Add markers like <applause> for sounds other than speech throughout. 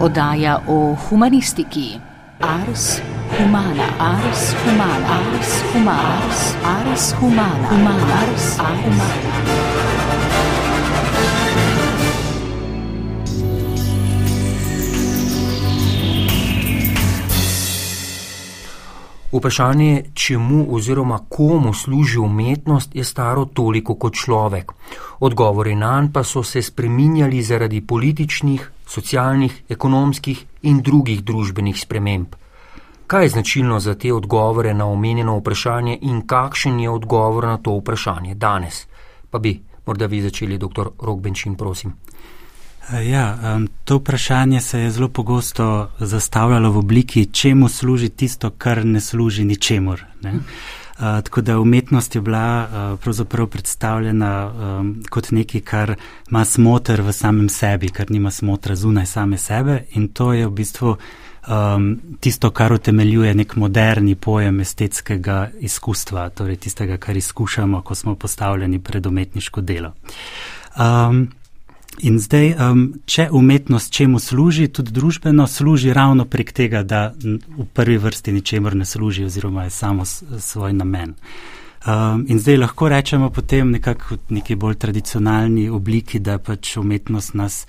Oddaja o humanistiki. Ars humana, ars humana, ars humana, ars, ars humana, humana, ars, ars humana. Vprašanje, čemu oziroma komu služi umetnost, je staro toliko kot človek. Odgovori na nj pa so se spreminjali zaradi političnih, socialnih, ekonomskih in drugih družbenih sprememb. Kaj je značilno za te odgovore na omenjeno vprašanje in kakšen je odgovor na to vprašanje danes? Pa bi morda vi začeli, dr. Rogbenčin, prosim. Ja, um, to vprašanje se je zelo pogosto zastavljalo v obliki, čemu služi tisto, kar ne služi ničemur. Ne? Uh, tako da umetnost je bila uh, pravzaprav predstavljena um, kot nekaj, kar ima smotr v samem sebi, kar nima smotra zunaj same sebe in to je v bistvu um, tisto, kar utemeljuje nek moderni pojem estetskega izkustva, torej tistega, kar izkušamo, ko smo postavljeni pred umetniško delo. Um, In zdaj, um, če umetnost čemu služi, tudi družbeno služi ravno prek tega, da v prvi vrsti ničemur ne služi oziroma je samo svoj namen. Um, in zdaj lahko rečemo potem nekako v neki bolj tradicionalni obliki, da pač umetnost nas,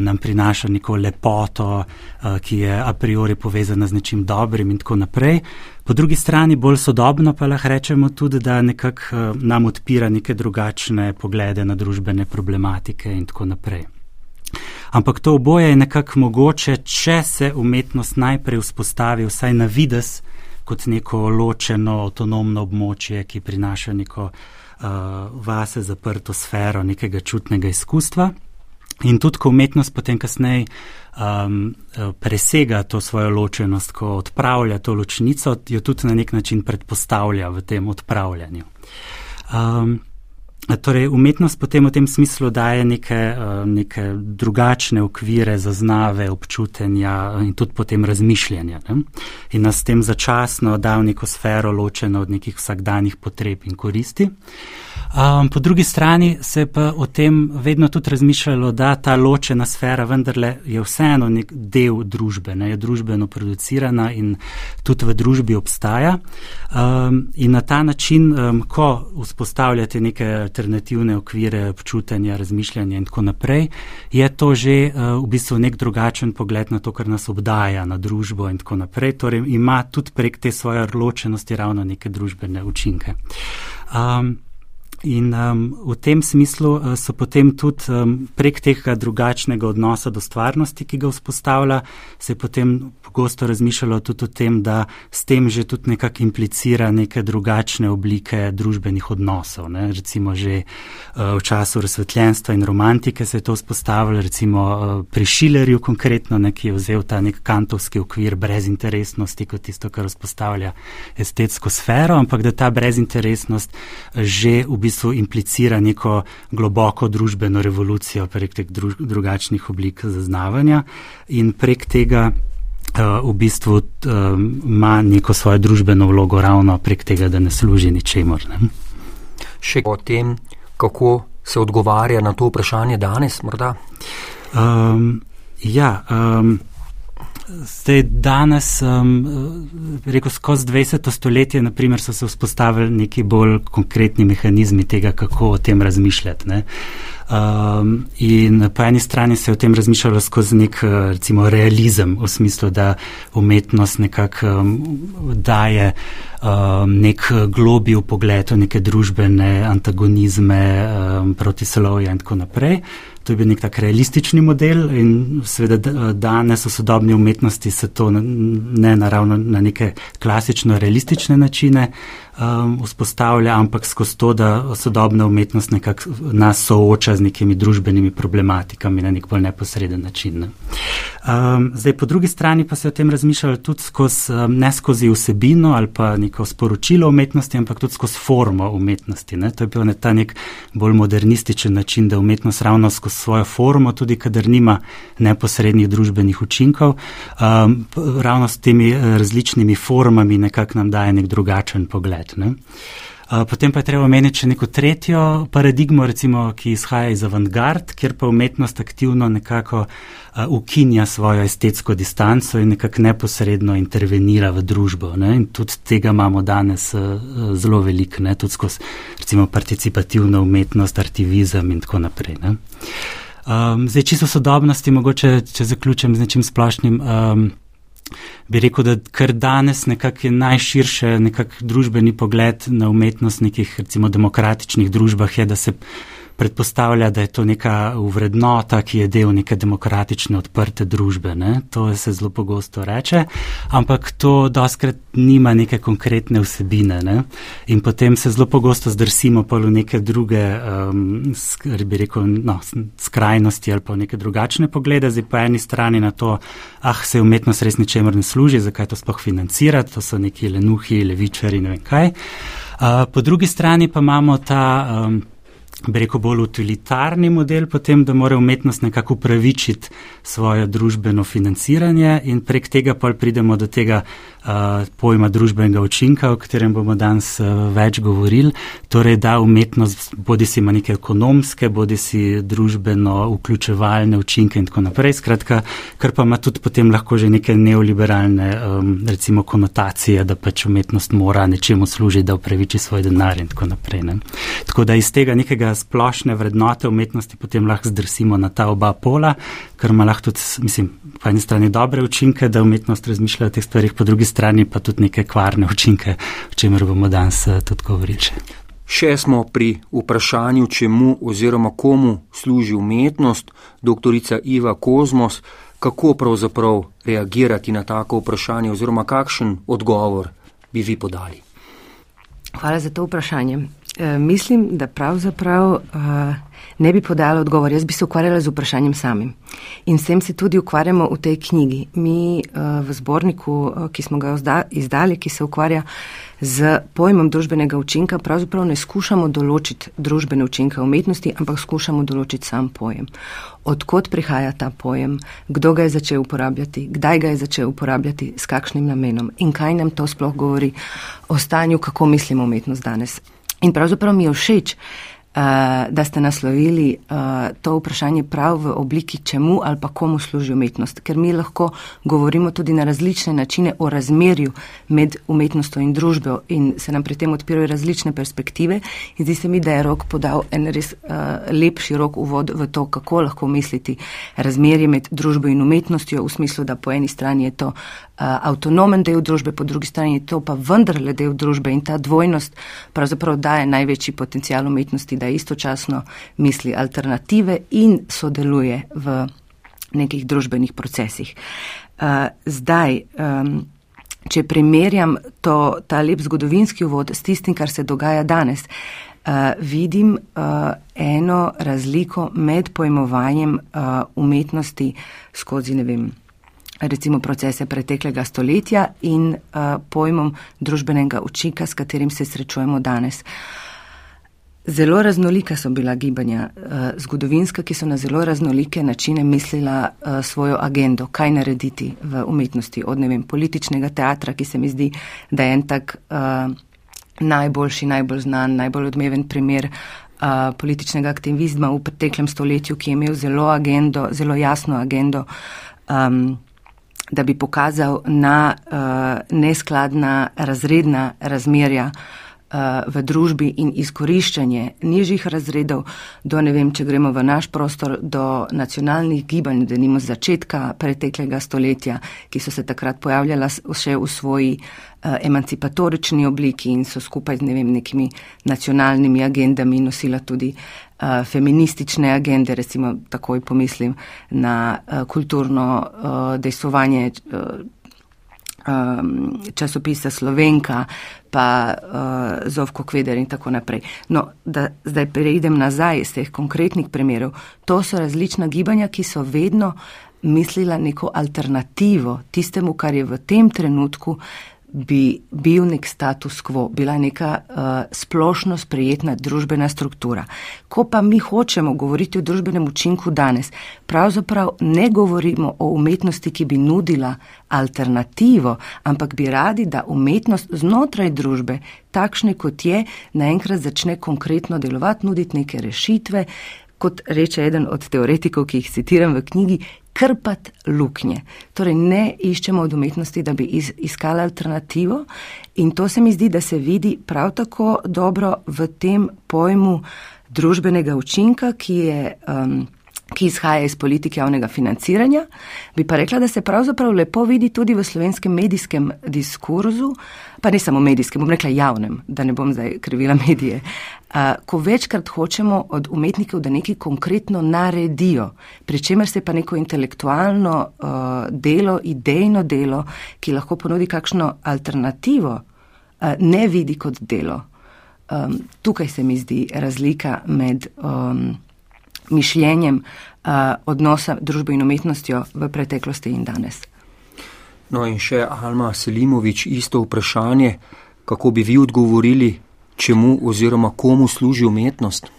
nam prinaša neko lepoto, uh, ki je a priori povezana z nečim dobrim in tako naprej. Po drugi strani, bolj sodobno pa lahko rečemo tudi, da nekako uh, nam odpira neke drugačne poglede na družbene problematike in tako naprej. Ampak to oboje je nekako mogoče, če se umetnost najprej vzpostavi vsaj na vides kot neko ločeno, avtonomno območje, ki prinaša neko uh, vase zaprto sfero nekega čutnega izkustva. In tudi, ko umetnost potem kasneje um, presega to svojo ločenost, ko odpravlja to ločnico, jo tudi na nek način predpostavlja v tem odpravljanju. Um, Torej, umetnost potem v tem smislu daje neke, neke drugačne okvire, zaznave, občutenja in tudi potem razmišljanja. Ne? In nas s tem začasno da v neko sfero ločeno od nekih vsakdanjih potreb in koristi. Um, po drugi strani se pa o tem vedno tudi razmišljalo, da ta ločena sfera vendarle je vseeno nek del družbe, ne? je družbeno producirana in tudi v družbi obstaja. Um, in na ta način, um, ko vzpostavljate neke alternativne okvire občutanja, razmišljanja in tako naprej, je to že uh, v bistvu nek drugačen pogled na to, kar nas obdaja, na družbo in tako naprej. Torej ima tudi prek te svoje ločenosti ravno neke družbene učinke. Um, In um, v tem smislu uh, so potem tudi um, prek tega drugačnega odnosa do stvarnosti, ki ga vzpostavlja, se je potem pogosto razmišljalo tudi o tem, da s tem že tudi nekako implicira neke drugačne oblike družbenih odnosov. Ne? Recimo že uh, v času razsvetljenstva in romantike se je to vzpostavilo, recimo uh, pri Šilerju konkretno, ne, ki je vzel ta nek kantovski okvir brezinteresnosti kot tisto, kar vzpostavlja estetsko sfero, ampak da ta brezinteresnost že v bistvu bistvu implicira neko globoko družbeno revolucijo prek teh druž, drugačnih oblik zaznavanja in prek tega uh, v bistvu ima uh, neko svojo družbeno vlogo ravno prek tega, da ne služi ničemor. Ne? Še o tem, kako se odgovarja na to vprašanje danes, morda? Um, ja. Um, Zdaj, danes, um, rekel skozi 20. stoletje, naprimer, so se vzpostavili neki bolj konkretni mehanizmi tega, kako o tem razmišljati. Ne? Um, in po eni strani se je o tem razmišljalo skozi nek, recimo, realizem, v smislu, da umetnost nekako um, daje um, nek globi v pogledu neke družbene antagonizme, um, protislovja in tako naprej. To je bil nek tak realistični model in seveda danes v sodobni umetnosti se to ne naravno na neke klasično realistične načine um, vzpostavlja, ampak skozi to, da sodobna umetnost nekako nas sooča z nekimi družbenimi problematikami na nek bolj neposreden način. Ne. Um, zdaj, po drugi strani pa se o tem razmišljalo tudi skozi, um, ne skozi vsebino ali pa neko sporočilo umetnosti, ampak tudi skozi formo umetnosti. Ne. To je bil ne ta nek bolj modernističen način, da umetnost ravno skozi svojo formo, tudi kadar nima neposrednih družbenih učinkov, um, ravno s temi različnimi formami nekako nam daje nek drugačen pogled. Ne. Potem pa je treba omeniti še neko tretjo paradigmo, recimo, ki izhaja iz avantgard, kjer pa umetnost aktivno nekako ukinja svojo estetsko distanco in nekako neposredno intervenira v družbo. Ne? In tudi tega imamo danes zelo veliko, ne? tudi skozi recimo participativno umetnost, artivizem in tako naprej. Ne? Um, zdaj, čisto sodobnosti, mogoče, če zaključim z nečim splošnim. Um, bi rekel, da kar danes nekako je najširše nekak družbeni pogled na umetnost nekih recimo demokratičnih družbah je, da se predpostavlja, da je to neka uvrednota, ki je del neke demokratične odprte družbe. Ne? To se zelo pogosto reče, ampak to doskrat nima neke konkretne vsebine. Ne? In potem se zelo pogosto zdrsimo pa v neke druge, um, bi rekel, no, skrajnosti ali pa neke drugačne poglede. Zdaj po eni strani na to, ah, se umetnost res ničemer ne služi, zakaj to sploh financirati, to so neki lenuhi, levičari, ne vem kaj. Uh, po drugi strani pa imamo ta um, bi rekel, bolj utilitarni model, potem, da mora umetnost nekako upravičiti svoje družbeno financiranje in prek tega pol pridemo do tega pojma družbenega učinka, o katerem bomo danes več govorili. Torej, da umetnost bodi si ima neke ekonomske, bodi si družbeno vključevalne učinke in tako naprej. Skratka, kar pa ima tudi potem lahko že neke neoliberalne, um, recimo, konotacije, da pač umetnost mora nečemu služiti, da upraviči svoj denar in tako naprej. Ne? Tako da iz tega nekega splošne vrednote umetnosti potem lahko zdrsimo na ta oba pola, ker ima lahko tudi, mislim, po eni strani dobre učinke, da umetnost razmišlja o teh stvarih, po drugi strani pa tudi neke kvarne učinke, o čemer bomo danes eh, tudi govorili. Še smo pri vprašanju, čemu oziroma komu služi umetnost, doktorica Iva Kozmos, kako pravzaprav reagirati na tako vprašanje oziroma kakšen odgovor bi vi podali. Hvala za to vprašanje. E, mislim, da pravzaprav uh, ne bi podala odgovor. Jaz bi se ukvarjala z vprašanjem samim. In s tem se tudi ukvarjamo v tej knjigi. Mi uh, v zborniku, uh, ki smo ga izdali, ki se ukvarja z pojmom družbenega učinka, pravzaprav ne skušamo določiti družbene učinke umetnosti, ampak skušamo določiti sam pojem. Odkot prihaja ta pojem, kdo ga je začel uporabljati, kdaj ga je začel uporabljati, s kakšnim namenom in kaj nam to sploh govori o stanju, kako mislimo umetnost danes. In pravzaprav mi je všeč, da ste naslovili uh, to vprašanje prav v obliki čemu ali pa komu služi umetnost, ker mi lahko govorimo tudi na različne načine o razmerju med umetnostjo in družbo in se nam pri tem odpirajo različne perspektive. In zdi se mi, da je rok podal en res uh, lep širok uvod v to, kako lahko misliti razmerje med družbo in umetnostjo, v smislu, da po eni strani je to avtonomen del družbe, po drugi strani je to pa vendarle del družbe in ta dvojnost pravzaprav daje največji potencial umetnosti da istočasno misli alternative in sodeluje v nekih družbenih procesih. Uh, zdaj, če primerjam to, ta lep zgodovinski uvod s tistim, kar se dogaja danes, uh, vidim uh, eno razliko med pojmovanjem umetnosti skozi, ne vem, recimo procese preteklega stoletja in uh, pojmom družbenega učinka, s katerim se srečujemo danes. Uh, Zelo raznolika so bila gibanja, eh, zgodovinska, ki so na zelo raznolike načine mislila eh, svojo agendo, kaj narediti v umetnosti, od ne vem, političnega teatra, ki se mi zdi, da je en tak uh, najboljši, najbolj znan, najbolj odmeven primer uh, političnega aktivizma v preteklem stoletju, ki je imel zelo agendo, zelo jasno agendo, um, da bi pokazal na uh, neskladna razredna razmerja v družbi in izkoriščanje nižjih razredov, do ne vem, če gremo v naš prostor, do nacionalnih gibanj, da nimo začetka preteklega stoletja, ki so se takrat pojavljala še v svoji emancipatorični obliki in so skupaj z ne vem, nekimi nacionalnimi agendami nosila tudi uh, feministične agende, recimo takoj pomislim na uh, kulturno uh, dejstvovanje. Uh, um, časopisa Slovenka, pa uh, Zovko Kveder in tako naprej. No, da zdaj preidem nazaj iz teh konkretnih primerov. To so različna gibanja, ki so vedno mislila neko alternativo tistemu, kar je v tem trenutku bi bil nek status quo, bila neka uh, splošno sprejetna družbena struktura. Ko pa mi hočemo govoriti o družbenem učinku danes, pravzaprav ne govorimo o umetnosti, ki bi nudila alternativo, ampak bi radi, da umetnost znotraj družbe, takšne kot je, naenkrat začne konkretno delovati, nuditi neke rešitve, kot reče eden od teoretikov, ki jih citiram v knjigi, krpati luknje. Torej, ne iščemo od umetnosti, da bi iz, iskali alternativo, in to se mi zdi, da se vidi prav tako dobro v tem pojmu družbenega učinka, ki je. Um, ki izhaja iz politike javnega financiranja, bi pa rekla, da se pravzaprav lepo vidi tudi v slovenskem medijskem diskurzu, pa ne samo medijskem, bom rekla javnem, da ne bom zdaj krivila medije, ko večkrat hočemo od umetnikov, da nekaj konkretno naredijo, pri čemer se pa neko intelektualno delo, idejno delo, ki lahko ponudi kakšno alternativo, ne vidi kot delo. Tukaj se mi zdi razlika med um, mišljenjem uh, odnosa družbe in umetnostjo v preteklosti in danes. No in še Alma Selimovič, isto vprašanje, kako bi vi odgovorili, čemu oziroma komu služi umetnost?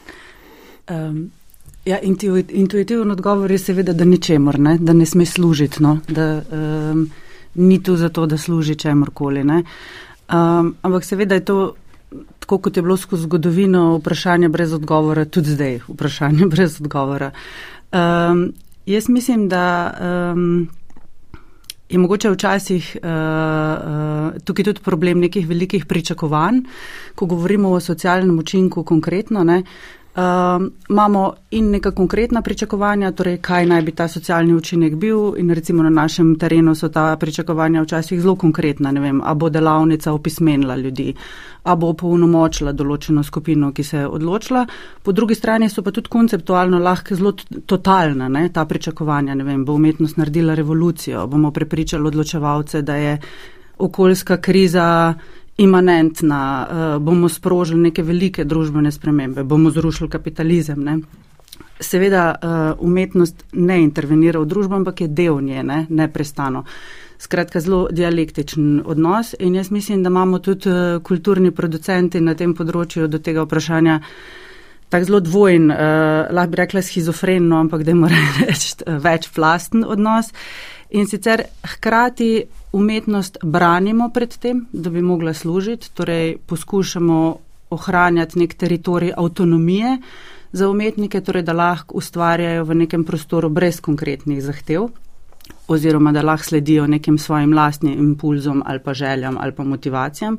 Um. Ja, intuitiven odgovor je seveda, da ničemor, ne? da ne sme služiti, no? da um, ni tu zato, da služi čemorkoli. Um, ampak seveda je to tako kot je bilo skozi zgodovino vprašanje brez odgovora, tudi zdaj vprašanje <laughs> brez odgovora. Um, jaz mislim, da um, je mogoče včasih uh, uh, tukaj tudi problem nekih velikih pričakovanj, ko govorimo o socialnem učinku konkretno. Ne, uh, Um, imamo in neka konkretna pričakovanja, torej kaj naj bi ta socialni učinek bil in recimo na našem terenu so ta pričakovanja včasih zelo konkretna, ne vem, a bo delavnica opismenila ljudi, a bo polnomočila določeno skupino, ki se je odločila. Po drugi strani so pa tudi konceptualno lahko zelo totalna, ne, ta pričakovanja, ne vem, bo umetnost naredila revolucijo, bomo prepričali odločevalce, da je okoljska kriza imanentna, uh, bomo sprožili neke velike družbene spremembe, bomo zrušili kapitalizem. Ne? Seveda uh, umetnost ne intervenira v družbo, ampak je del nje, ne? neprestano. Skratka, zelo dialektičen odnos in jaz mislim, da imamo tudi uh, kulturni producenti na tem področju do tega vprašanja tako zelo dvojen, uh, lahko bi rekla schizofreno, ampak da mora <laughs> reči večplasten odnos. In sicer hkrati umetnost branimo pred tem, da bi mogla služiti, torej poskušamo ohranjati nek teritorij avtonomije za umetnike, torej da lahko ustvarjajo v nekem prostoru brez konkretnih zahtev oziroma da lahko sledijo nekim svojim lastnim impulzom ali pa željam ali pa motivacijam.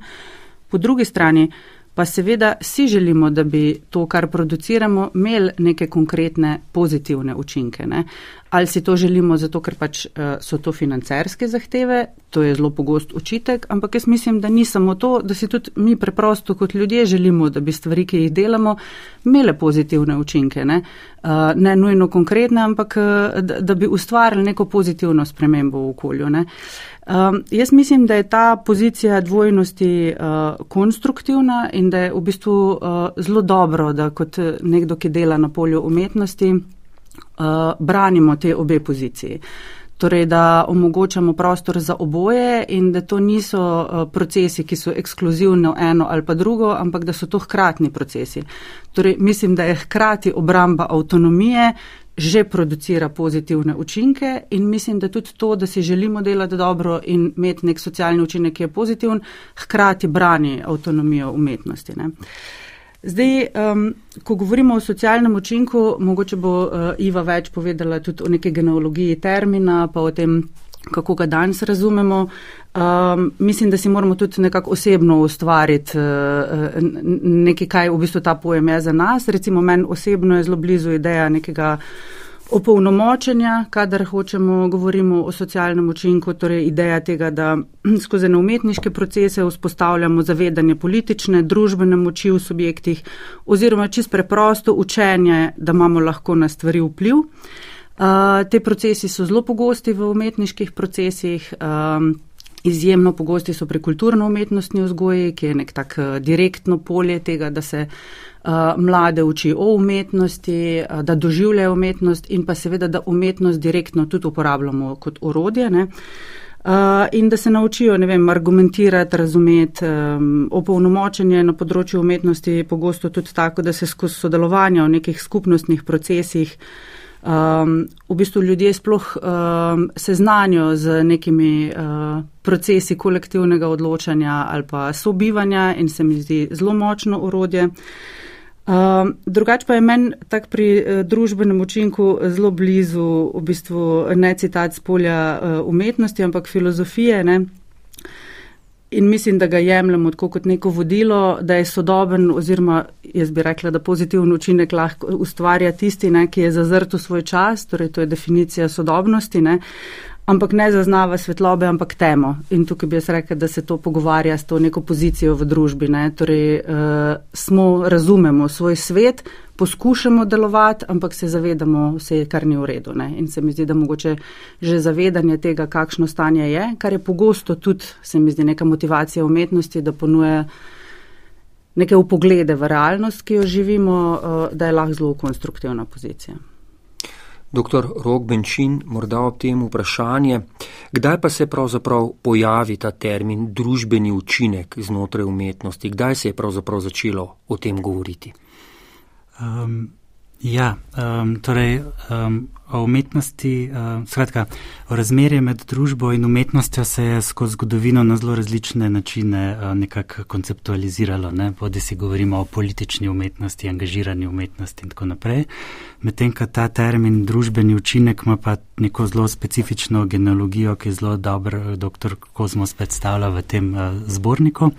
Po drugi strani pa seveda si želimo, da bi to, kar produciramo, imeli neke konkretne pozitivne učinke. Ne? Ali si to želimo zato, ker pač uh, so to financerske zahteve, to je zelo pogost očitek, ampak jaz mislim, da ni samo to, da si tudi mi preprosto kot ljudje želimo, da bi stvari, ki jih delamo, imele pozitivne učinke. Ne, uh, ne nujno konkretne, ampak uh, da, da bi ustvarili neko pozitivno spremembo v okolju. Ne. Um, jaz mislim, da je ta pozicija dvojnosti uh, konstruktivna in da je v bistvu uh, zelo dobro, da kot nekdo, ki dela na polju umetnosti, branimo te obe poziciji. Torej, da omogočamo prostor za oboje in da to niso uh, procesi, ki so ekskluzivno eno ali pa drugo, ampak da so to hkratni procesi. Torej, mislim, da je hkrati obramba avtonomije že producira pozitivne učinke in mislim, da tudi to, da si želimo delati dobro in imeti nek socialni učinek, ki je pozitiven, hkrati brani avtonomijo umetnosti. Ne. Zdaj, um, ko govorimo o socialnem učinku, mogoče bo uh, Iva več povedala tudi o neki genealogiji termina, pa o tem, kako ga danes razumemo. Um, mislim, da si moramo tudi nekako osebno ustvariti uh, nekaj, kaj v bistvu ta pojem je za nas. Recimo, meni osebno je zelo blizu ideja nekega opolnomočenja, kadar hočemo govorimo o socialnem učinku, torej ideja tega, da <clears throat> skozi umetniške procese vzpostavljamo zavedanje politične, družbene moči v subjektih oziroma čist preprosto učenje, da imamo lahko na stvari vpliv. Te procesi so zelo pogosti v umetniških procesih. Izjemno pogosti so pri kulturno-umetnostni vzgoji, ki je nek tak direktno polje tega, da se mlade uči o umetnosti, eh, da doživljajo umetnost in pa seveda, da umetnost direktno tudi uporabljamo kot orodje. Ne. Uh, in da se naučijo, vem, argumentirati, razumeti, um, opolnomočenje na področju umetnosti je pogosto tudi tako, da se skozi sodelovanje v nekih skupnostnih procesih um, v bistvu ljudje sploh um, seznanjo z nekimi uh, procesi kolektivnega odločanja ali pa sobivanja in se mi zdi zelo močno urodje. Um, drugač pa je meni tak pri uh, družbenem učinku zelo blizu, v bistvu ne citat z polja uh, umetnosti, ampak filozofije. Ne? In mislim, da ga jemljemo tako kot neko vodilo, da je sodoben oziroma jaz bi rekla, da pozitiven učinek lahko ustvarja tisti, ne, ki je zazrt v svoj čas, torej to je definicija sodobnosti. Ne? Ampak ne zaznava svetlobe, ampak temo. In tukaj bi jaz rekel, da se to pogovarja s to neko pozicijo v družbi. Ne? Torej, uh, smo, razumemo svoj svet, poskušamo delovati, ampak se zavedamo, vse kar ni v redu. Ne? In se mi zdi, da mogoče že zavedanje tega, kakšno stanje je, kar je pogosto tudi, se mi zdi, neka motivacija umetnosti, da ponuje. Neke upoglede v realnost, ki jo živimo, uh, da je lahko zelo konstruktivna pozicija. Dr. Rok Benčin, morda ob tem vprašanje, kdaj pa se pravzaprav pojavi ta termin družbeni učinek znotraj umetnosti, kdaj se je pravzaprav začelo o tem govoriti? Um, Ja, um, torej um, o umetnosti, um, skratka, o razmerju med družbo in umetnostjo se je skozi zgodovino na zelo različne načine uh, nekako konceptualiziralo. Ne? Bodi si govorimo o politični umetnosti, angažirani umetnosti in tako naprej. Medtem, ko ta termin družbeni učinek ima pa neko zelo specifično genealogijo, ki je zelo dobro dr. Kozmos predstavlja v tem uh, zborniku. Uh,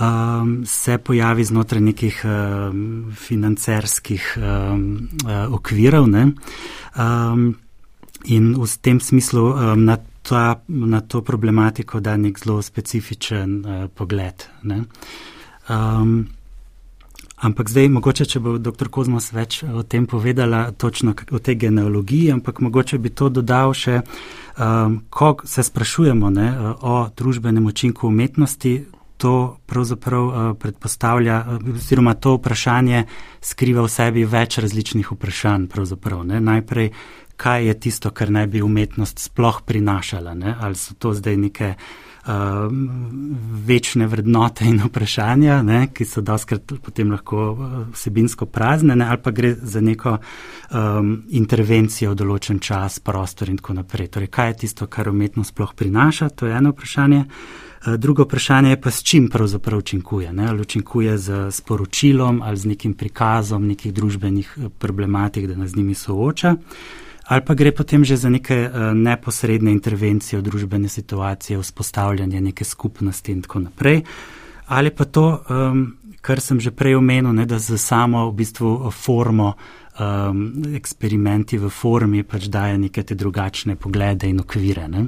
um, se pojavi znotraj nekih um, financerskih um, uh, okvirov. Um, in v tem smislu um, na, ta, na to problematiko da nek zelo specifičen uh, pogled. Um, ampak zdaj, mogoče, če bo dr. Kozmos več o tem povedala, točno o tej genealogiji, ampak mogoče bi to dodal še, um, ko se sprašujemo ne, o družbenem učinku umetnosti, to pravzaprav uh, predpostavlja, uh, oziroma to vprašanje skriva v sebi več različnih vprašanj. Najprej, kaj je tisto, kar naj bi umetnost sploh prinašala, ne? ali so to zdaj neke uh, večne vrednote in vprašanja, ne? ki so doskrat potem lahko vsebinsko prazne, ne? ali pa gre za neko um, intervencijo v določen čas, prostor in tako naprej. Torej, kaj je tisto, kar umetnost sploh prinaša, to je eno vprašanje. Eh, drugo vprašanje je pa, s čim pravzaprav učinkuje. Ne? Ali učinkuje z sporočilom ali z nekim prikazom nekih družbenih eh, problematik, da nas z njimi sooča, ali pa gre potem že za neke eh, neposredne intervencije v družbene situacije, vzpostavljanje neke skupnosti in tako naprej. Ali pa to, um, kar sem že prej omenil, ne, da za samo v bistvu formo, um, eksperimenti v formi pač daje neke drugačne poglede in okvire. Ne.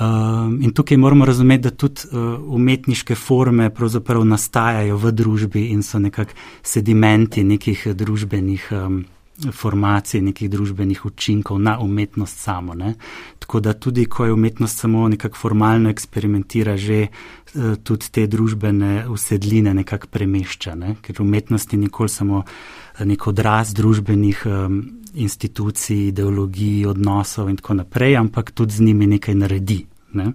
Um, in tukaj moramo razumeti, da tudi uh, umetniške forme pravzaprav nastajajo v družbi in so nekak sedimenti nekih družbenih um, formacij, nekih družbenih učinkov na umetnost samo. Ne? Tako da tudi, ko je umetnost samo nekako formalno eksperimentira, že uh, tudi te družbene usedline nekako premešča, ne? ker umetnost je nikoli samo nek odraz družbenih um, institucij, ideologij, odnosov in tako naprej, ampak tudi z njimi nekaj naredi. Ne?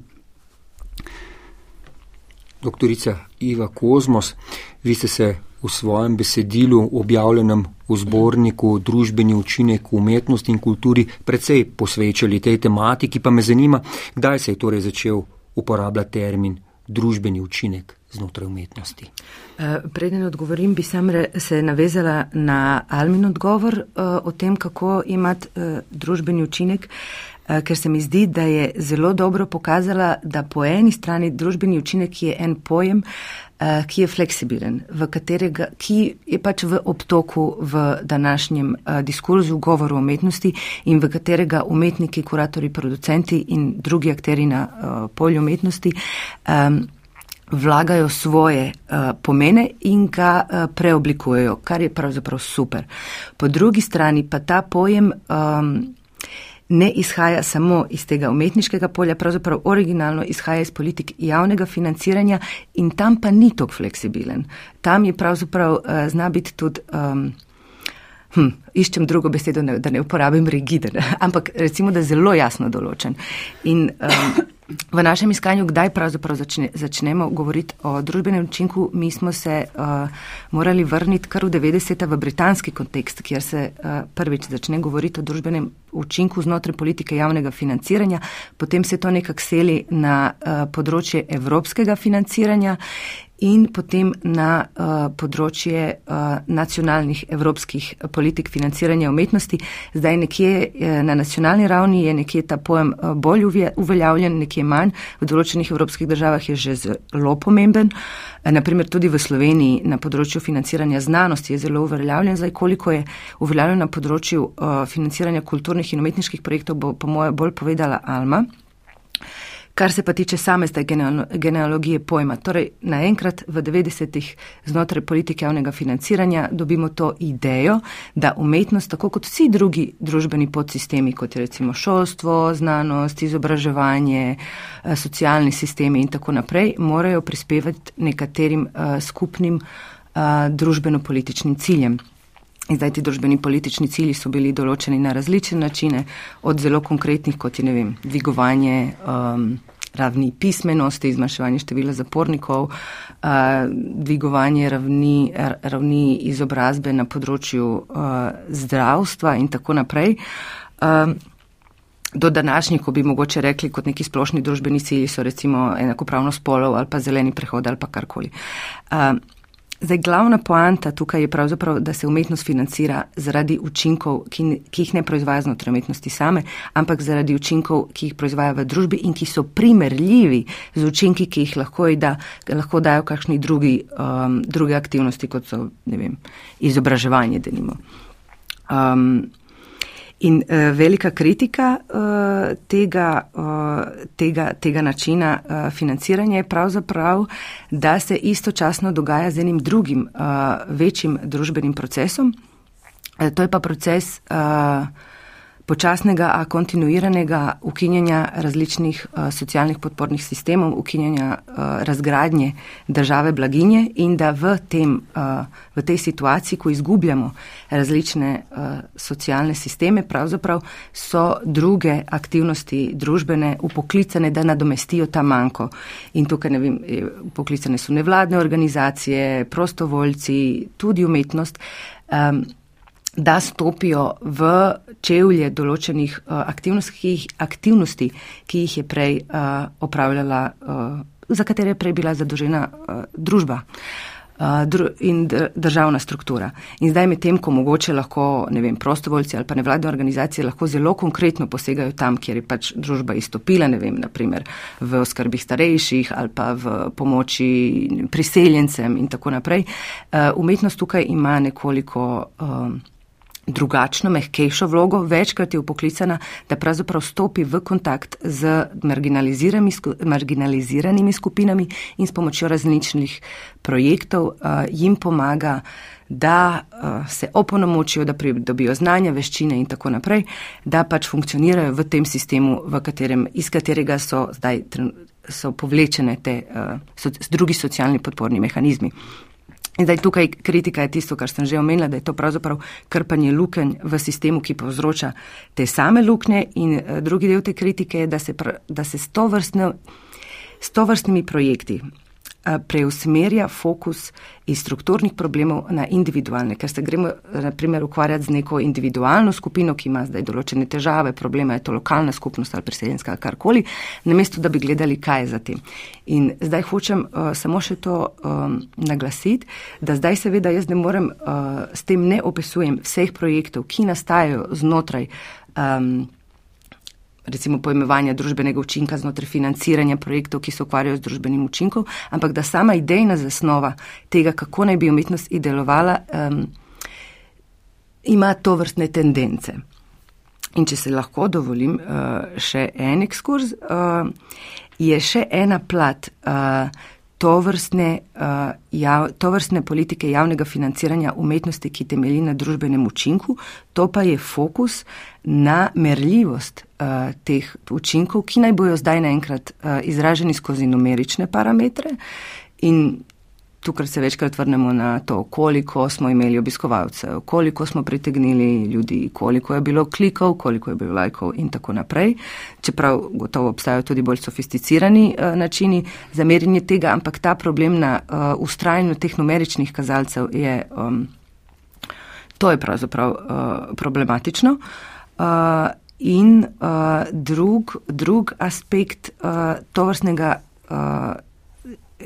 Doktorica Iva Kozmos, vi ste se v svojem besedilu, objavljenem v zborniku Družbeni učinek umetnosti in kulturi, precej posvečali tej tematiki, pa me zanima, kdaj se je torej začel uporabljati termin družbeni učinek znotraj umetnosti. Eh, preden odgovorim, bi sam se navezala na Almin odgovor eh, o tem, kako imati eh, družbeni učinek, ker se mi zdi, da je zelo dobro pokazala, da po eni strani družbeni učinek je en pojem, ki je fleksibilen, katerega, ki je pač v obtoku v današnjem diskurzu, govoru umetnosti in v katerega umetniki, kuratori, producenti in drugi akteri na polju umetnosti vlagajo svoje uh, pomene in ga uh, preoblikujejo, kar je pravzaprav super. Po drugi strani pa ta pojem um, ne izhaja samo iz tega umetniškega polja, pravzaprav originalno izhaja iz politik javnega financiranja in tam pa ni tok fleksibilen. Tam je pravzaprav uh, zna biti tudi. Um, Hm, iščem drugo besedo, da ne uporabim rigiden, ampak recimo, da je zelo jasno določen. In um, v našem iskanju, kdaj pravzaprav začne, začnemo govoriti o družbenem učinku, mi smo se uh, morali vrniti kar v 90. v britanski kontekst, kjer se uh, prvič začne govoriti o družbenem učinku znotraj politike javnega financiranja, potem se to nekako seli na uh, področje evropskega financiranja in potem na uh, področje uh, nacionalnih evropskih politik financiranja umetnosti. Zdaj nekje uh, na nacionalni ravni je nekje ta pojem uh, bolj uveljavljen, nekje manj. V določenih evropskih državah je že zelo pomemben. Naprimer tudi v Sloveniji na področju financiranja znanosti je zelo uveljavljen. Zdaj, koliko je uveljavljen na področju uh, financiranja kulturnih in umetniških projektov, bo po moje bolj povedala Alma. Kar se pa tiče same zdaj genealogije pojma, torej naenkrat v 90-ih znotraj politike javnega financiranja dobimo to idejo, da umetnost, tako kot vsi drugi družbeni podsistemi, kot je recimo šolstvo, znanost, izobraževanje, eh, socialni sistemi in tako naprej, morajo prispevati nekaterim uh, skupnim uh, družbeno-političnim ciljem. In zdaj ti družbeni politični cilji so bili določeni na različne načine, od zelo konkretnih, kot je, ne vem, dvigovanje um, ravni pismenosti, zmanjševanje števila zapornikov, uh, dvigovanje ravni, ravni izobrazbe na področju uh, zdravstva in tako naprej. Um, Do današnjih, ko bi mogoče rekli kot neki splošni družbeni cilji, so recimo enakopravno spolov ali pa zeleni prehod ali pa karkoli. Uh, Zdaj, glavna poanta tukaj je pravzaprav, da se umetnost financira zaradi učinkov, ki, ki jih ne proizvaja znotraj umetnosti same, ampak zaradi učinkov, ki jih proizvaja v družbi in ki so primerljivi z učinki, ki jih lahko, da, lahko dajo kakšni drugi, um, druge aktivnosti, kot so, ne vem, izobraževanje, denimo. Um, In uh, velika kritika uh, tega, uh, tega, tega načina uh, financiranja je pravzaprav, da se istočasno dogaja z enim drugim uh, večjim družbenim procesom. Uh, to je pa proces. Uh, počasnega, a kontinuiranega ukinjanja različnih uh, socialnih podpornih sistemov, ukinjanja uh, razgradnje države blaginje in da v, tem, uh, v tej situaciji, ko izgubljamo različne uh, socialne sisteme, pravzaprav so druge aktivnosti družbene upoklicane, da nadomestijo ta manjko. In tukaj, ne vem, upoklicane so nevladne organizacije, prostovoljci, tudi umetnost. Um, da stopijo v čevlje določenih uh, aktivnosti, aktivnosti, ki jih je prej uh, opravljala, uh, za katere je prej bila zadolžena družba dru in državna struktura. In zdaj med tem, ko mogoče lahko, ne vem, prostovoljci ali pa nevladne organizacije lahko zelo konkretno posegajo tam, kjer je pač družba izstopila, ne vem, naprimer v oskrbi starejših ali pa v pomoči priseljencem in tako naprej. Umetnost tukaj ima nekoliko. Uh, drugačno, mehkejšo vlogo, večkrat je upoklicana, da pravzaprav stopi v kontakt z marginaliziranimi skupinami in s pomočjo različnih projektov uh, jim pomaga, da uh, se opolnomočijo, da pridobijo znanja, veščine in tako naprej, da pač funkcionirajo v tem sistemu, v katerem, iz katerega so zdaj so povlečene te uh, so, drugi socialni podporni mehanizmi. In zdaj tukaj kritika je tisto, kar sem že omenila, da je to pravzaprav krpanje lukenj v sistemu, ki povzroča te same luknje. In eh, drugi del te kritike je, da se, da se s to vrstnimi projekti preusmerja fokus iz strukturnih problemov na individualne, ker se gremo, na primer, ukvarjati z neko individualno skupino, ki ima zdaj določene težave, problema je to lokalna skupnost ali priseljenska ali karkoli, namesto da bi gledali, kaj je za tem. In zdaj hočem uh, samo še to um, naglasiti, da zdaj seveda jaz ne morem, uh, s tem ne opisujem vseh projektov, ki nastajajo znotraj um, recimo pojmovanja družbenega učinka znotraj financiranja projektov, ki se ukvarjajo z družbenim učinkom, ampak da sama idejna zasnova tega, kako naj bi umetnost delovala, um, ima to vrstne tendence. In če se lahko dovolim uh, še en ekskurs, uh, je še ena plat. Uh, to vrstne, uh, jav, to vrstne politike javnega financiranja umetnosti, ki temelji na družbenem učinku, to pa je fokus na merljivost uh, teh učinkov, ki naj bojo zdaj naenkrat uh, izraženi skozi numerične parametre in tukaj se večkrat vrnemo na to, koliko smo imeli obiskovalcev, koliko smo pritegnili ljudi, koliko je bilo klikov, koliko je bilo lajkov in tako naprej. Čeprav gotovo obstajajo tudi bolj sofisticirani uh, načini za merjenje tega, ampak ta problem na uh, ustrajanju teh numeričnih kazalcev je, um, to je pravzaprav uh, problematično. Uh, in uh, drug, drug aspekt uh, tovrstnega uh,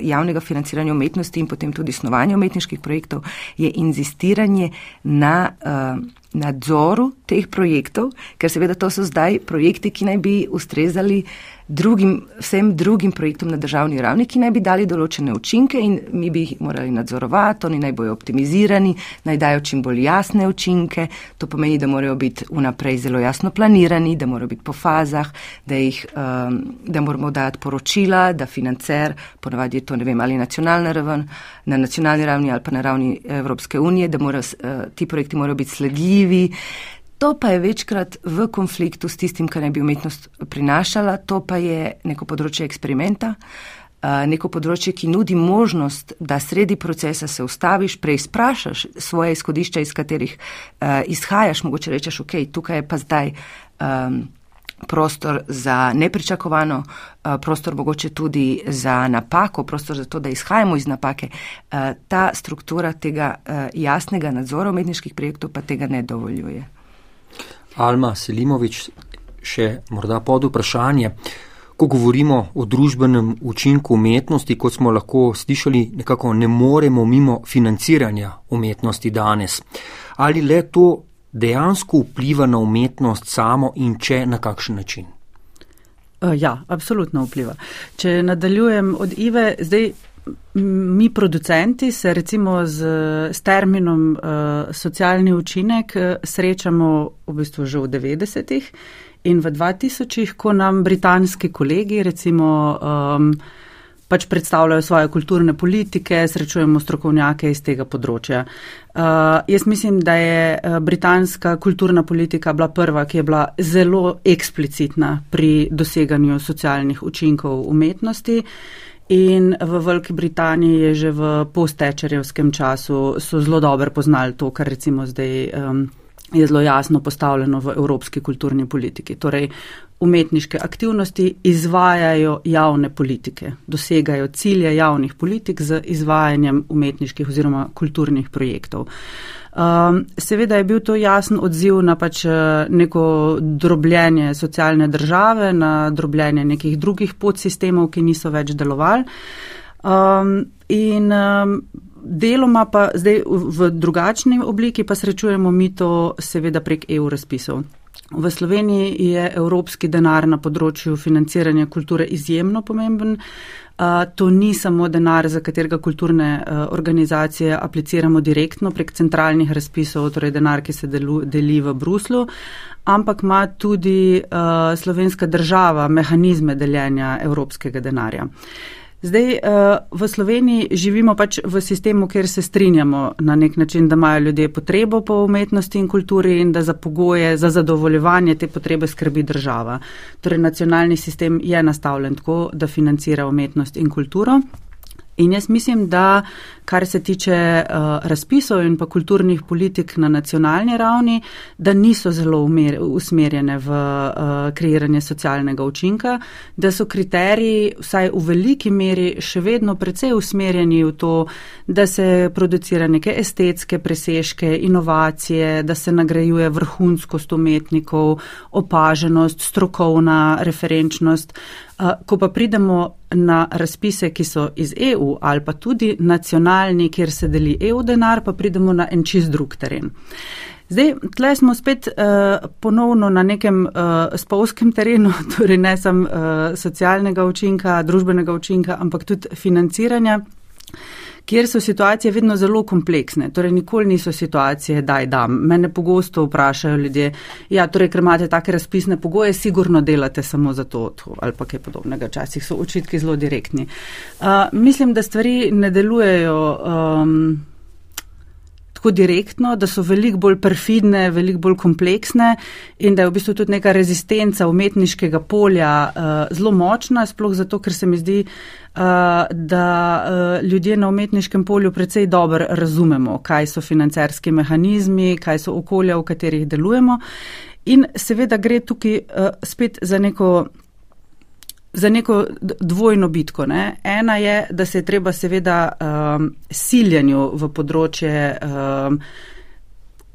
javnega financiranja umetnosti in potem tudi snovanja umetniških projektov je inzistiranje na uh, nadzoru teh projektov, ker seveda to so zdaj projekti, ki naj bi ustrezali uh, drugim, vsem drugim projektom na državni ravni, ki naj bi dali določene učinke in mi bi jih morali nadzorovati, oni naj bojo optimizirani, naj dajo čim bolj jasne učinke. To pomeni, da morajo biti vnaprej zelo jasno planirani, da morajo biti po fazah, da, jih, um, da moramo dati poročila, da financer, ponavadi je to ne vem ali nacionalna raven, na nacionalni ravni ali pa na ravni Evropske unije, da morajo, uh, ti projekti morajo biti sledljivi. To pa je večkrat v konfliktu s tistim, kar naj bi umetnost prinašala, to pa je neko področje eksperimenta, neko področje, ki nudi možnost, da sredi procesa se ustaviš, preizprašaš svoje izhodišča, iz katerih izhajaš, mogoče rečeš, ok, tukaj je pa zdaj um, prostor za nepričakovano, prostor mogoče tudi za napako, prostor za to, da izhajamo iz napake. Ta struktura tega jasnega nadzora umetniških projektov pa tega ne dovoljuje. Alma Selimovič, še morda pod vprašanje. Ko govorimo o družbenem učinku umetnosti, kot smo lahko slišali, nekako ne moremo mimo financiranja umetnosti danes. Ali le to dejansko vpliva na umetnost samo in če na kakšen način? Ja, absolutno vpliva. Če nadaljujem od Ive, zdaj mi producenti se recimo z, s terminom uh, socialni učinek uh, srečamo v bistvu že v 90-ih in v 2000-ih, ko nam britanski kolegi recimo um, pač predstavljajo svoje kulturne politike, srečujemo strokovnjake iz tega področja. Uh, jaz mislim, da je britanska kulturna politika bila prva, ki je bila zelo eksplicitna pri doseganju socialnih učinkov umetnosti. In v Veliki Britaniji je že v postečerjevskem času so zelo dobro poznali to, kar recimo zdaj um, je zelo jasno postavljeno v evropski kulturni politiki. Torej, umetniške aktivnosti izvajajo javne politike, dosegajo cilje javnih politik z izvajanjem umetniških oziroma kulturnih projektov. Um, seveda je bil to jasen odziv na pač eh, neko drobljenje socialne države, na drobljenje nekih drugih podsistemov, ki niso več delovali. Um, in um, deloma pa zdaj v drugačni obliki pa srečujemo mi to seveda prek EU razpisov. V Sloveniji je evropski denar na področju financiranja kulture izjemno pomemben. To ni samo denar, za katerega kulturne organizacije apliciramo direktno prek centralnih razpisov, torej denar, ki se delu, deli v Bruslu, ampak ima tudi slovenska država mehanizme deljenja evropskega denarja. Zdaj, eh, v Sloveniji živimo pač v sistemu, kjer se strinjamo na nek način, da imajo ljudje potrebo po umetnosti in kulturi in da za pogoje, za zadovoljevanje te potrebe skrbi država. Torej, nacionalni sistem je nastavljen tako, da financira umetnost in kulturo. In jaz mislim, da kar se tiče uh, razpisov in pa kulturnih politik na nacionalni ravni, da niso zelo umer, usmerjene v uh, kreiranje socialnega učinka, da so kriteriji vsaj v veliki meri še vedno precej usmerjeni v to, da se producira neke estetske presežke, inovacije, da se nagrajuje vrhunskost umetnikov, opaženost, strokovna referenčnost. Ko pa pridemo na razpise, ki so iz EU ali pa tudi nacionalni, kjer se deli EU denar, pa pridemo na en čist drug teren. Zdaj, tle smo spet uh, ponovno na nekem uh, spolskem terenu, <laughs> torej ne samo uh, socialnega učinka, družbenega učinka, ampak tudi financiranja kjer so situacije vedno zelo kompleksne. Torej, nikoli niso situacije, daj dam. Mene pogosto vprašajo ljudje, ja, torej, ker imate take razpisne pogoje, sigurno delate samo za to ali pa kaj podobnega. Včasih so očitki zelo direktni. Uh, mislim, da stvari ne delujejo. Um, tako direktno, da so veliko bolj perfidne, veliko bolj kompleksne in da je v bistvu tudi neka rezistenca umetniškega polja uh, zelo močna, sploh zato, ker se mi zdi, uh, da uh, ljudje na umetniškem polju precej dobro razumemo, kaj so financerski mehanizmi, kaj so okolja, v katerih delujemo. In seveda gre tukaj uh, spet za neko za neko dvojno bitko. Ne. Ena je, da se je treba seveda um, siljanju v področje um,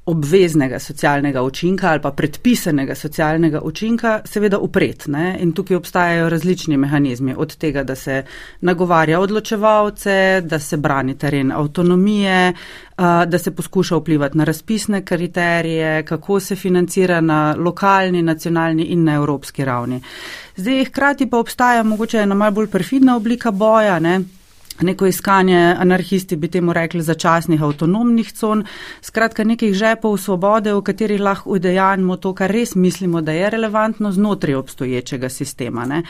obveznega socialnega učinka ali pa predpisanega socialnega učinka seveda upret. Ne? In tukaj obstajajo različni mehanizmi od tega, da se nagovarja odločevalce, da se brani teren avtonomije, da se poskuša vplivati na razpisne kriterije, kako se financira na lokalni, nacionalni in na evropski ravni. Zdaj, hkrati pa obstaja mogoče ena malo bolj perfidna oblika boja, ne? Neko iskanje, anarhisti bi temu rekli, začasnih avtonomnih con, skratka nekih žepov svobode, v katerih lahko udejanjamo to, kar res mislimo, da je relevantno znotraj obstoječega sistema. Ne.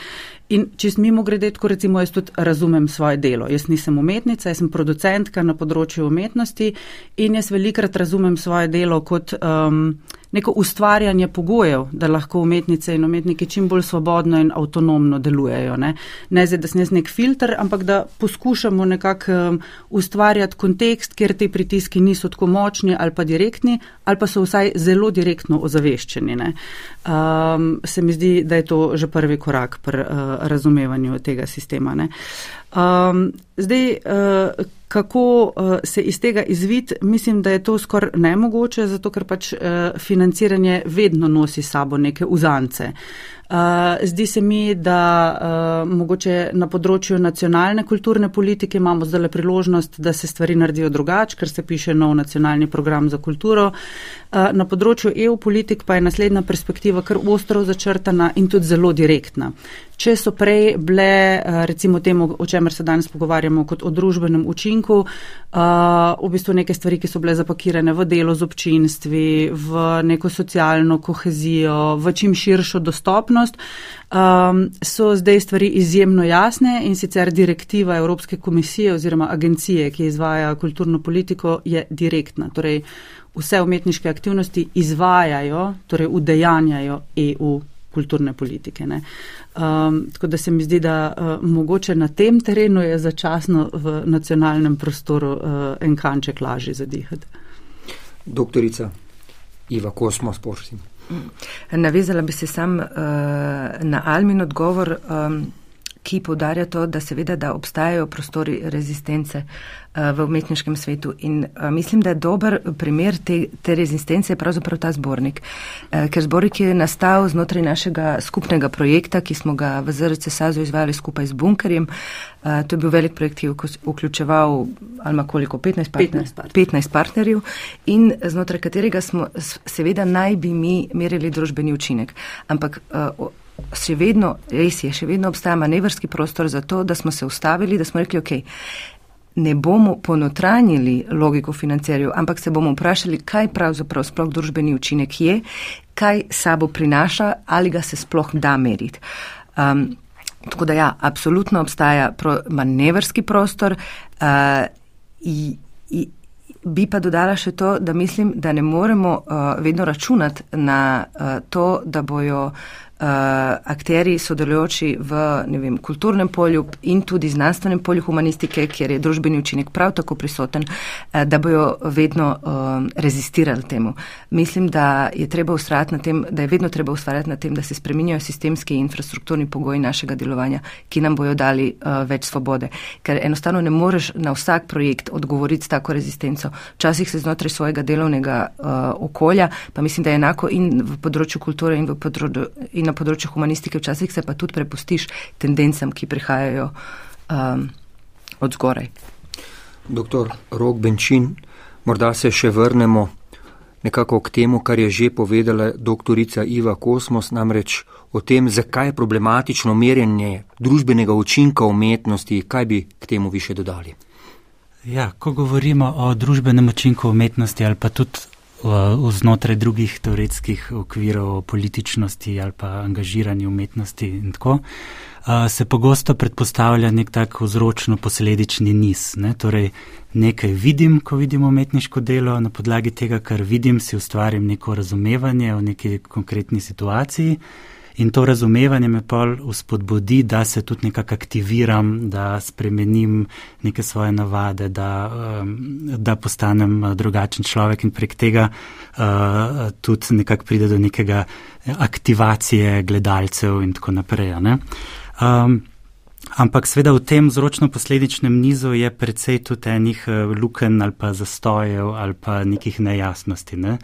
In če smemo gredeti, ko recimo jaz tudi razumem svoje delo. Jaz nisem umetnica, jaz sem producentka na področju umetnosti in jaz velikrat razumem svoje delo kot. Um, neko ustvarjanje pogojev, da lahko umetnice in umetniki čim bolj svobodno in avtonomno delujejo. Ne, ne zdaj, da sem jaz nek filter, ampak da poskušamo nekako um, ustvarjati kontekst, kjer te pritiski niso tako močni ali pa direktni, ali pa so vsaj zelo direktno ozaveščeni. Um, se mi zdi, da je to že prvi korak pri uh, razumevanju tega sistema. Um, zdaj, uh, kako uh, se iz tega izvid, mislim, da je to skoraj nemogoče, zato ker pač uh, financiranje vedno nosi sabo neke uzance. Uh, zdi se mi, da mogoče na področju nacionalne kulturne politike imamo zdaj priložnost, da se stvari naredijo drugače, ker se piše nov nacionalni program za kulturo. Na področju EU politik pa je naslednja perspektiva kar ostro začrtana in tudi zelo direktna. Če so prej bile, recimo temu, o čemer se danes pogovarjamo, kot o družbenem učinku, uh, v bistvu neke stvari, ki so bile zapakirane v delo z občinstvi, v neko socialno kohezijo, v čim širšo dostopnost, um, so zdaj stvari izjemno jasne in sicer direktiva Evropske komisije oziroma agencije, ki izvaja kulturno politiko, je direktna. Torej, vse umetniške aktivnosti izvajajo, torej udejanjajo EU kulturne politike. Um, tako da se mi zdi, da uh, mogoče na tem terenu je začasno v nacionalnem prostoru uh, en kanček lažje zadihati. Doktorica Iva Kosmos, prosim. Navezala bi se sam uh, na Almin odgovor, um, ki podarja to, da seveda, da obstajajo prostori rezistence uh, v umetniškem svetu. In uh, mislim, da je dober primer te, te rezistence pravzaprav ta zbornik. Uh, ker zbornik je nastal znotraj našega skupnega projekta, ki smo ga v ZRC Sazu izvajali skupaj z Bunkerjem. To je bil velik projekt, ki je vključeval ali koliko, 15, partner, 15, partner. 15 partnerjev in znotraj katerega smo seveda naj bi mi merili družbeni učinek. Ampak še vedno, res je, še vedno obstaja manevrski prostor za to, da smo se ustavili, da smo rekli, ok, ne bomo ponotranjili logiko financerjev, ampak se bomo vprašali, kaj pravzaprav sploh družbeni učinek je, kaj sabo prinaša, ali ga se sploh da meriti. Um, tako da ja, absolutno obstaja pro, manevrski prostor. Uh, i, i, Bi pa dodala še to, da mislim, da ne moremo uh, vedno računati na uh, to, da bojo akteri sodelujoči v vem, kulturnem polju in tudi znanstvenem polju humanistike, kjer je družbeni učinek prav tako prisoten, uh, da bojo vedno uh, rezistirali temu. Mislim, da je tem, da je vedno treba ustvarjati na tem, da se spreminjajo sistemski in infrastrukturni pogoji našega delovanja, ki nam bojo dali uh, več svobode. Ker enostavno ne moreš na vsak projekt odgovoriti s tako rezistenco. Včasih se znotraj svojega delovnega uh, okolja, pa mislim, da je enako in v področju kulture in področju. In na področju humanistike, včasih se pa tudi prepustiš tendencam, ki prihajajo um, od zgoraj. Doktor Rok Benčin, morda se še vrnemo nekako k temu, kar je že povedala doktorica Iva Kosmos, namreč o tem, zakaj je problematično merjenje družbenega učinka umetnosti, kaj bi k temu više dodali. Ja, ko govorimo o družbenem učinku umetnosti ali pa tudi znotraj drugih teoretskih okvirov političnosti ali pa angažiranje umetnosti in tako, se pogosto predpostavlja nek tak vzročno-posledični niz. Ne? Torej, nekaj vidim, ko vidim umetniško delo, na podlagi tega, kar vidim, si ustvarim neko razumevanje o neki konkretni situaciji. In to razumevanje me pol uspodbudi, da se tudi nekako aktiviram, da spremenim neke svoje navade, da, um, da postanem uh, drugačen človek in prek tega uh, tudi nekako pride do nekega aktivacije gledalcev in tako naprej. Um, ampak sveda v tem vzročno-posledičnem nizu je precej tudi enih uh, luken ali pa zastojev ali pa nekih nejasnosti. Ne?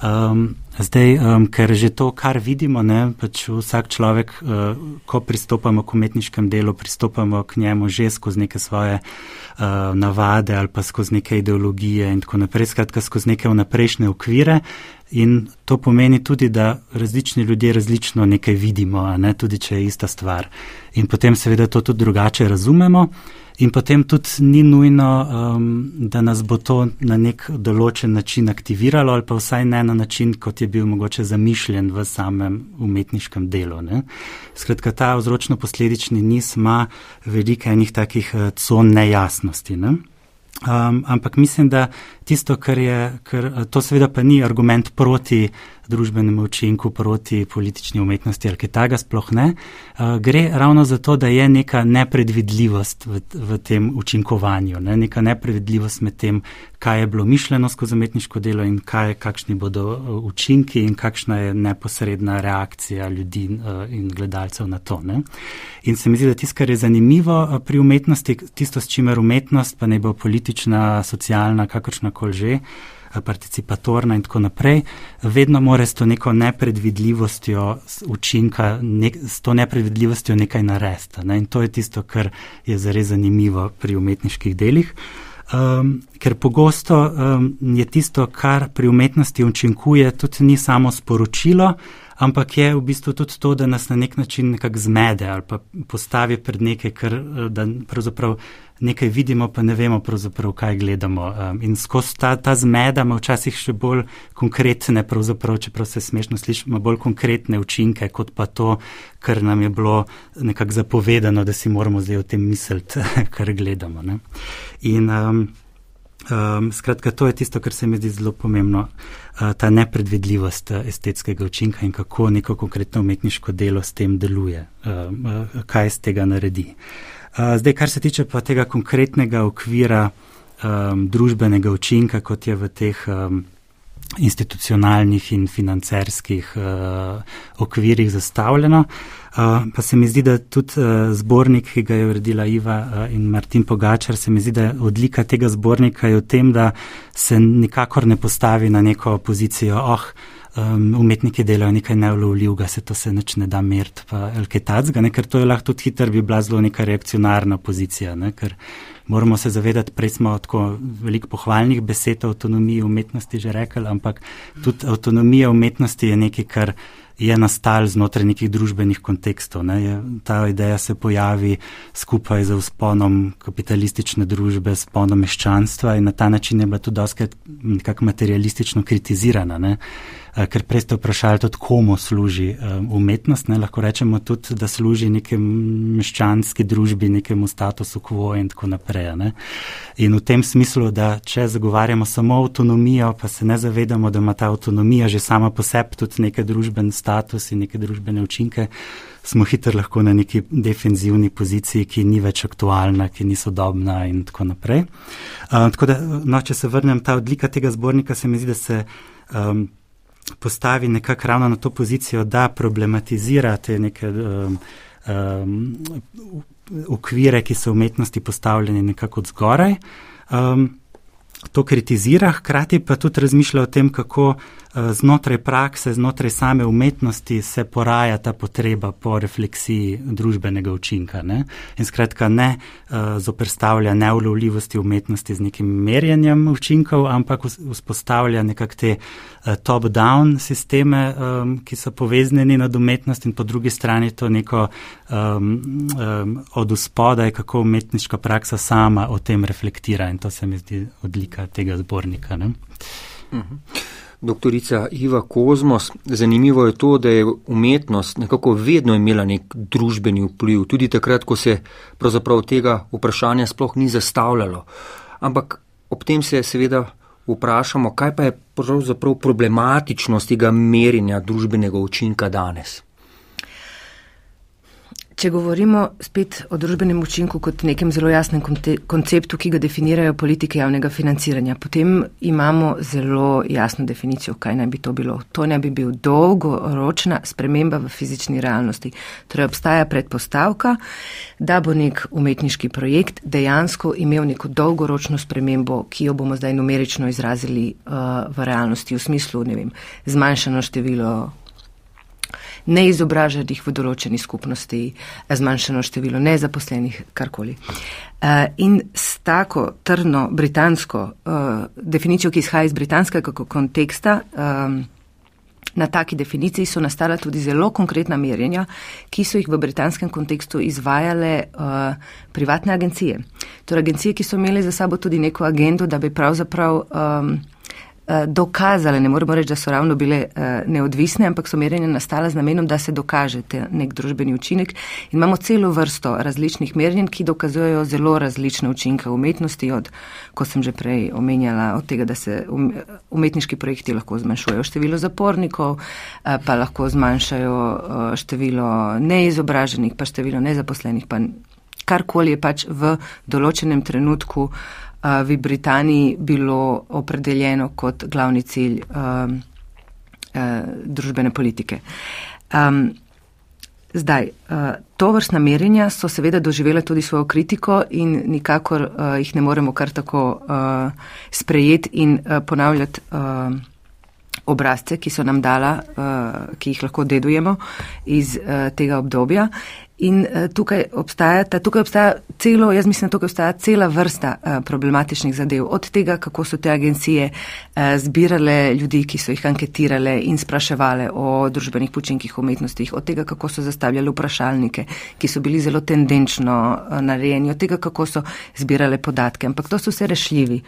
Um, zdaj, um, ker že to, kar vidimo, ne, pač vsak človek, uh, ko pristopamo k umetniškem delu, pristopamo k njemu že skozi neke svoje uh, navade ali pa skozi neke ideologije in tako naprej, skratka skozi neke vnaprejšnje okvire. In to pomeni tudi, da različni ljudje različno nekaj vidimo, ne, tudi če je ista stvar. In potem seveda to tudi drugače razumemo. In potem tudi ni nujno, um, da nas bo to na nek določen način aktiviralo, ali pa vsaj ne na način, kot je bil mogoče zamišljen v samem umetniškem delu. Ne? Skratka, ta vzročno-posledični niz ima veliko enih takih uh, con nejasnosti. Ne? Um, ampak mislim, da tisto, kar je, kar, to seveda pa ni argument proti družbenemu učinku, proti politični umetnosti ali kaj takega, sploh ne. Uh, gre ravno za to, da je neka nepredvidljivost v, v tem učinkovanju, ne? neka nepredvidljivost med tem, kaj je bilo mišljeno skozi umetniško delo in kaj, kakšni bodo uh, učinki in kakšna je neposredna reakcija ljudi uh, in gledalcev na to. Ne? In se mi zdi, da tisto, kar je zanimivo pri umetnosti, tisto, s čimer umetnost, pa ne bo politična, socialna, kakršna koli že, participatorna in tako naprej, vedno mora s to neko nepredvidljivostjo učinka, nek, s to nepredvidljivostjo nekaj narediti. Ne? In to je tisto, kar je zares zanimivo pri umetniških delih. Um, ker pogosto um, je tisto, kar pri umetnosti učinkuje, tudi ni samo sporočilo, ampak je v bistvu tudi to, da nas na nek način nekako zmede ali pa postavi pred nekaj, kar da pravzaprav nekaj vidimo, pa ne vemo pravzaprav, kaj gledamo. Um, in skozi ta, ta zmeda ima včasih še bolj konkretne, pravzaprav, čeprav se smešno slišimo, bolj konkretne učinke, kot pa to, kar nam je bilo nekako zapovedano, da si moramo zdaj o tem misliti, <laughs> kar gledamo. Ne? In um, um, skratka, to je tisto, kar se mi zdi zelo pomembno, uh, ta nepredvidljivost uh, estetskega učinka in kako neko konkretno umetniško delo s tem deluje, um, uh, kaj iz tega naredi. Zdaj, kar se tiče pa tega konkretnega okvira um, družbenega učinka, kot je v teh um, institucionalnih in financerskih uh, okvirih zastavljeno, uh, pa se mi zdi, da tudi uh, zbornik, ki ga je uredila Iva uh, in Martin Pogačar, se mi zdi, da odlika tega zbornika je v tem, da se nikakor ne postavi na neko pozicijo, oh, um, umetniki delajo nekaj neulovljivega, se to se neč ne da meriti, pa kaj tacga, ker to je lahko tudi hiter, bi bila zelo neka reakcionarna pozicija, ne, ker moramo se zavedati, prej smo tako veliko pohvalnih besed o avtonomiji umetnosti že rekli, ampak tudi avtonomija umetnosti je nekaj, kar je nastal znotraj nekih družbenih kontekstov. Ne. Je, ta ideja se pojavi skupaj z vzponom kapitalistične družbe, vzponom meščanstva in na ta način je bila tudi doskrat nekako materialistično kritizirana. Ne. Eh, ker prej ste vprašali tudi, komu služi eh, umetnost. Ne? Lahko rečemo tudi, da služi nekem meščanski družbi, nekemu statusu quo in tako naprej. Ne? In v tem smislu, da če zagovarjamo samo avtonomijo, pa se ne zavedamo, da ima ta avtonomija že sama po sebi tudi neke družbene status in neke družbene učinke, smo hitro lahko na neki defenzivni poziciji, ki ni več aktualna, ki ni sodobna in tako naprej. Uh, tako da, no, če se vrnem ta odlika tega zbornika, se mi zdi, da se um, postavi nekako ravno na to pozicijo, da problematizirate neke um, um, okvire, ki so v umetnosti postavljeni nekako od zgoraj. Um, to kritizira, hkrati pa tudi razmišlja o tem, kako Eh, znotraj prakse, znotraj same umetnosti se poraja ta potreba po refleksiji družbenega učinka. Ne? In skratka ne uh, zoprstavlja neulovljivosti umetnosti z nekim merjenjem učinkov, ampak vzpostavlja nekak te uh, top-down sisteme, um, ki so poveznjeni nad umetnost in po drugi strani to neko um, um, od uspodaj, kako umetniška praksa sama o tem reflektira in to se mi zdi odlika tega zbornika. Ne? Mhm. Doktorica Iva Kozmos, zanimivo je to, da je umetnost nekako vedno imela nek družbeni vpliv, tudi takrat, ko se pravzaprav tega vprašanja sploh ni zastavljalo. Ampak ob tem se seveda vprašamo, kaj pa je pravzaprav problematičnost tega merjenja družbenega učinka danes. Če govorimo spet o družbenem učinku kot nekem zelo jasnem konceptu, ki ga definirajo politike javnega financiranja, potem imamo zelo jasno definicijo, kaj naj bi to bilo. To naj bi bil dolgoročna sprememba v fizični realnosti. Torej obstaja predpostavka, da bo nek umetniški projekt dejansko imel neko dolgoročno spremembo, ki jo bomo zdaj numerično izrazili uh, v realnosti, v smislu, ne vem, zmanjšano število neizobraženih v določeni skupnosti, zmanjšano število nezaposlenih, karkoli. Eh, in s tako trdno britansko uh, definicijo, ki izhaja iz britanskega konteksta, na taki definiciji so nastala tudi zelo konkretna merjenja, ki so jih v britanskem kontekstu izvajale uh, privatne agencije. Torej agencije, ki so imeli za sabo tudi neko agendo, da bi pravzaprav. Um, Eh, dokazale, ne moremo reči, da so ravno bile eh, neodvisne, ampak so merjenja nastala z namenom, da se dokaže nek družbeni učinek. In imamo celo vrsto različnih merjenj, ki dokazujejo zelo različne učinke umetnosti, od, ko sem že prej omenjala, od tega, da se um, umetniški projekti lahko zmanjšujejo število zapornikov, eh, pa lahko zmanjšajo število neizobraženih, pa število nezaposlenih, pa karkoli je pač v določenem trenutku uh, v Britaniji bilo opredeljeno kot glavni cilj um, uh, družbene politike. Um, zdaj, uh, to vrstna merjenja so seveda doživela tudi svojo kritiko in nikakor uh, jih ne moremo kar tako uh, sprejeti in uh, ponavljati. Uh, obrazce, ki so nam dala, uh, ki jih lahko dedujemo iz uh, tega obdobja. In uh, tukaj obstaja, ta, tukaj obstaja celo, jaz mislim, da tukaj obstaja cela vrsta uh, problematičnih zadev. Od tega, kako so te agencije uh, zbirale ljudi, ki so jih anketirale in spraševale o družbenih počinkih umetnostih, od tega, kako so zastavljali vprašalnike, ki so bili zelo tendenčno narejeni, od tega, kako so zbirale podatke. Ampak to so vse rešljivi.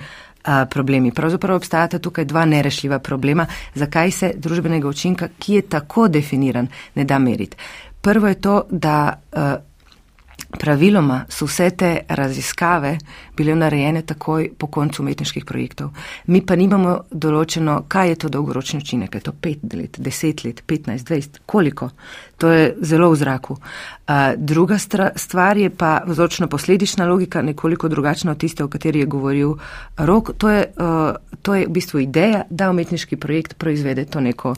Problemi. Pravzaprav obstajata tukaj dva nerešljiva problema, zakaj se družbenega učinka, ki je tako definiran, ne da meriti. Prvo je to, da uh, praviloma so vse te raziskave bile narejene takoj po koncu umetniških projektov. Mi pa nimamo določeno, kaj je to dolgoročni učinek. Je to pet let, deset let, petnajst, dvajset, koliko? To je zelo v zraku. Uh, druga stvar je pa vzročno posledična logika, nekoliko drugačna od tiste, o kateri je govoril Rok. To je, uh, to je v bistvu ideja, da umetniški projekt proizvede to neko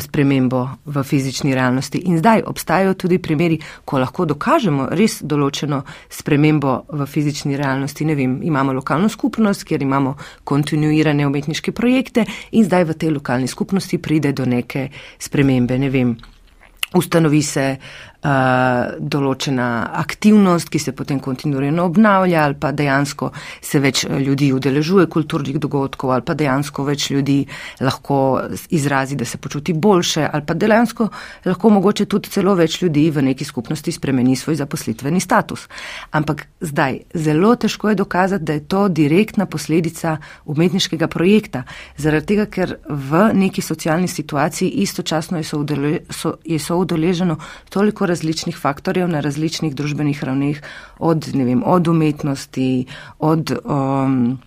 spremembo v fizični realnosti. In zdaj obstajajo tudi primeri, ko lahko dokažemo res določeno spremembo v fizični realnosti. Ne vem, imamo lokalno skupnost, kjer imamo kontinuirane umetniške projekte in zdaj v tej lokalni skupnosti pride do neke spremembe. Ne vem, ustanovi se uh, določena aktivnost, ki se potem kontinuirano obnavlja, ali pa dejansko se več ljudi udeležuje kulturnih dogodkov, ali pa dejansko več ljudi lahko izrazi, da se počuti boljše, ali pa dejansko lahko mogoče tudi celo več ljudi v neki skupnosti spremeni svoj zaposlitveni status. Ampak zdaj zelo težko je dokazati, da je to direktna posledica umetniškega projekta, zaradi tega, ker v neki socialni situaciji istočasno je soudeleženo toliko različnih faktorjev na različnih družbenih ravneh, od, vem, od umetnosti, od um,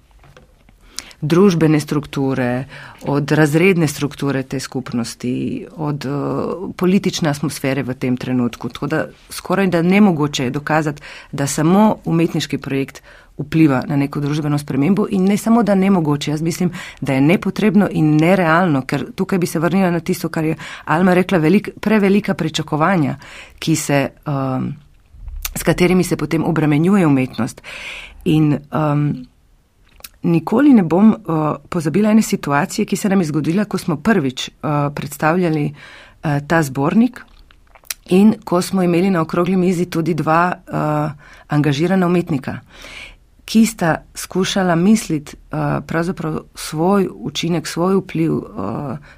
družbene strukture, od razredne strukture te skupnosti, od uh, politične atmosfere v tem trenutku. Tako da skoraj da nemogoče je dokazati, da samo umetniški projekt vpliva na neko družbeno spremembo in ne samo, da ne mogoče, jaz mislim, da je nepotrebno in nerealno, ker tukaj bi se vrnila na tisto, kar je Alma rekla, velik, prevelika pričakovanja, se, um, s katerimi se potem obremenjuje umetnost. In um, nikoli ne bom uh, pozabila ene situacije, ki se nam je zgodila, ko smo prvič uh, predstavljali uh, ta zbornik. In ko smo imeli na okrogli mizi tudi dva uh, angažirana umetnika ki sta skušala misliti uh, pravzaprav svoj učinek, svoj vpliv, uh,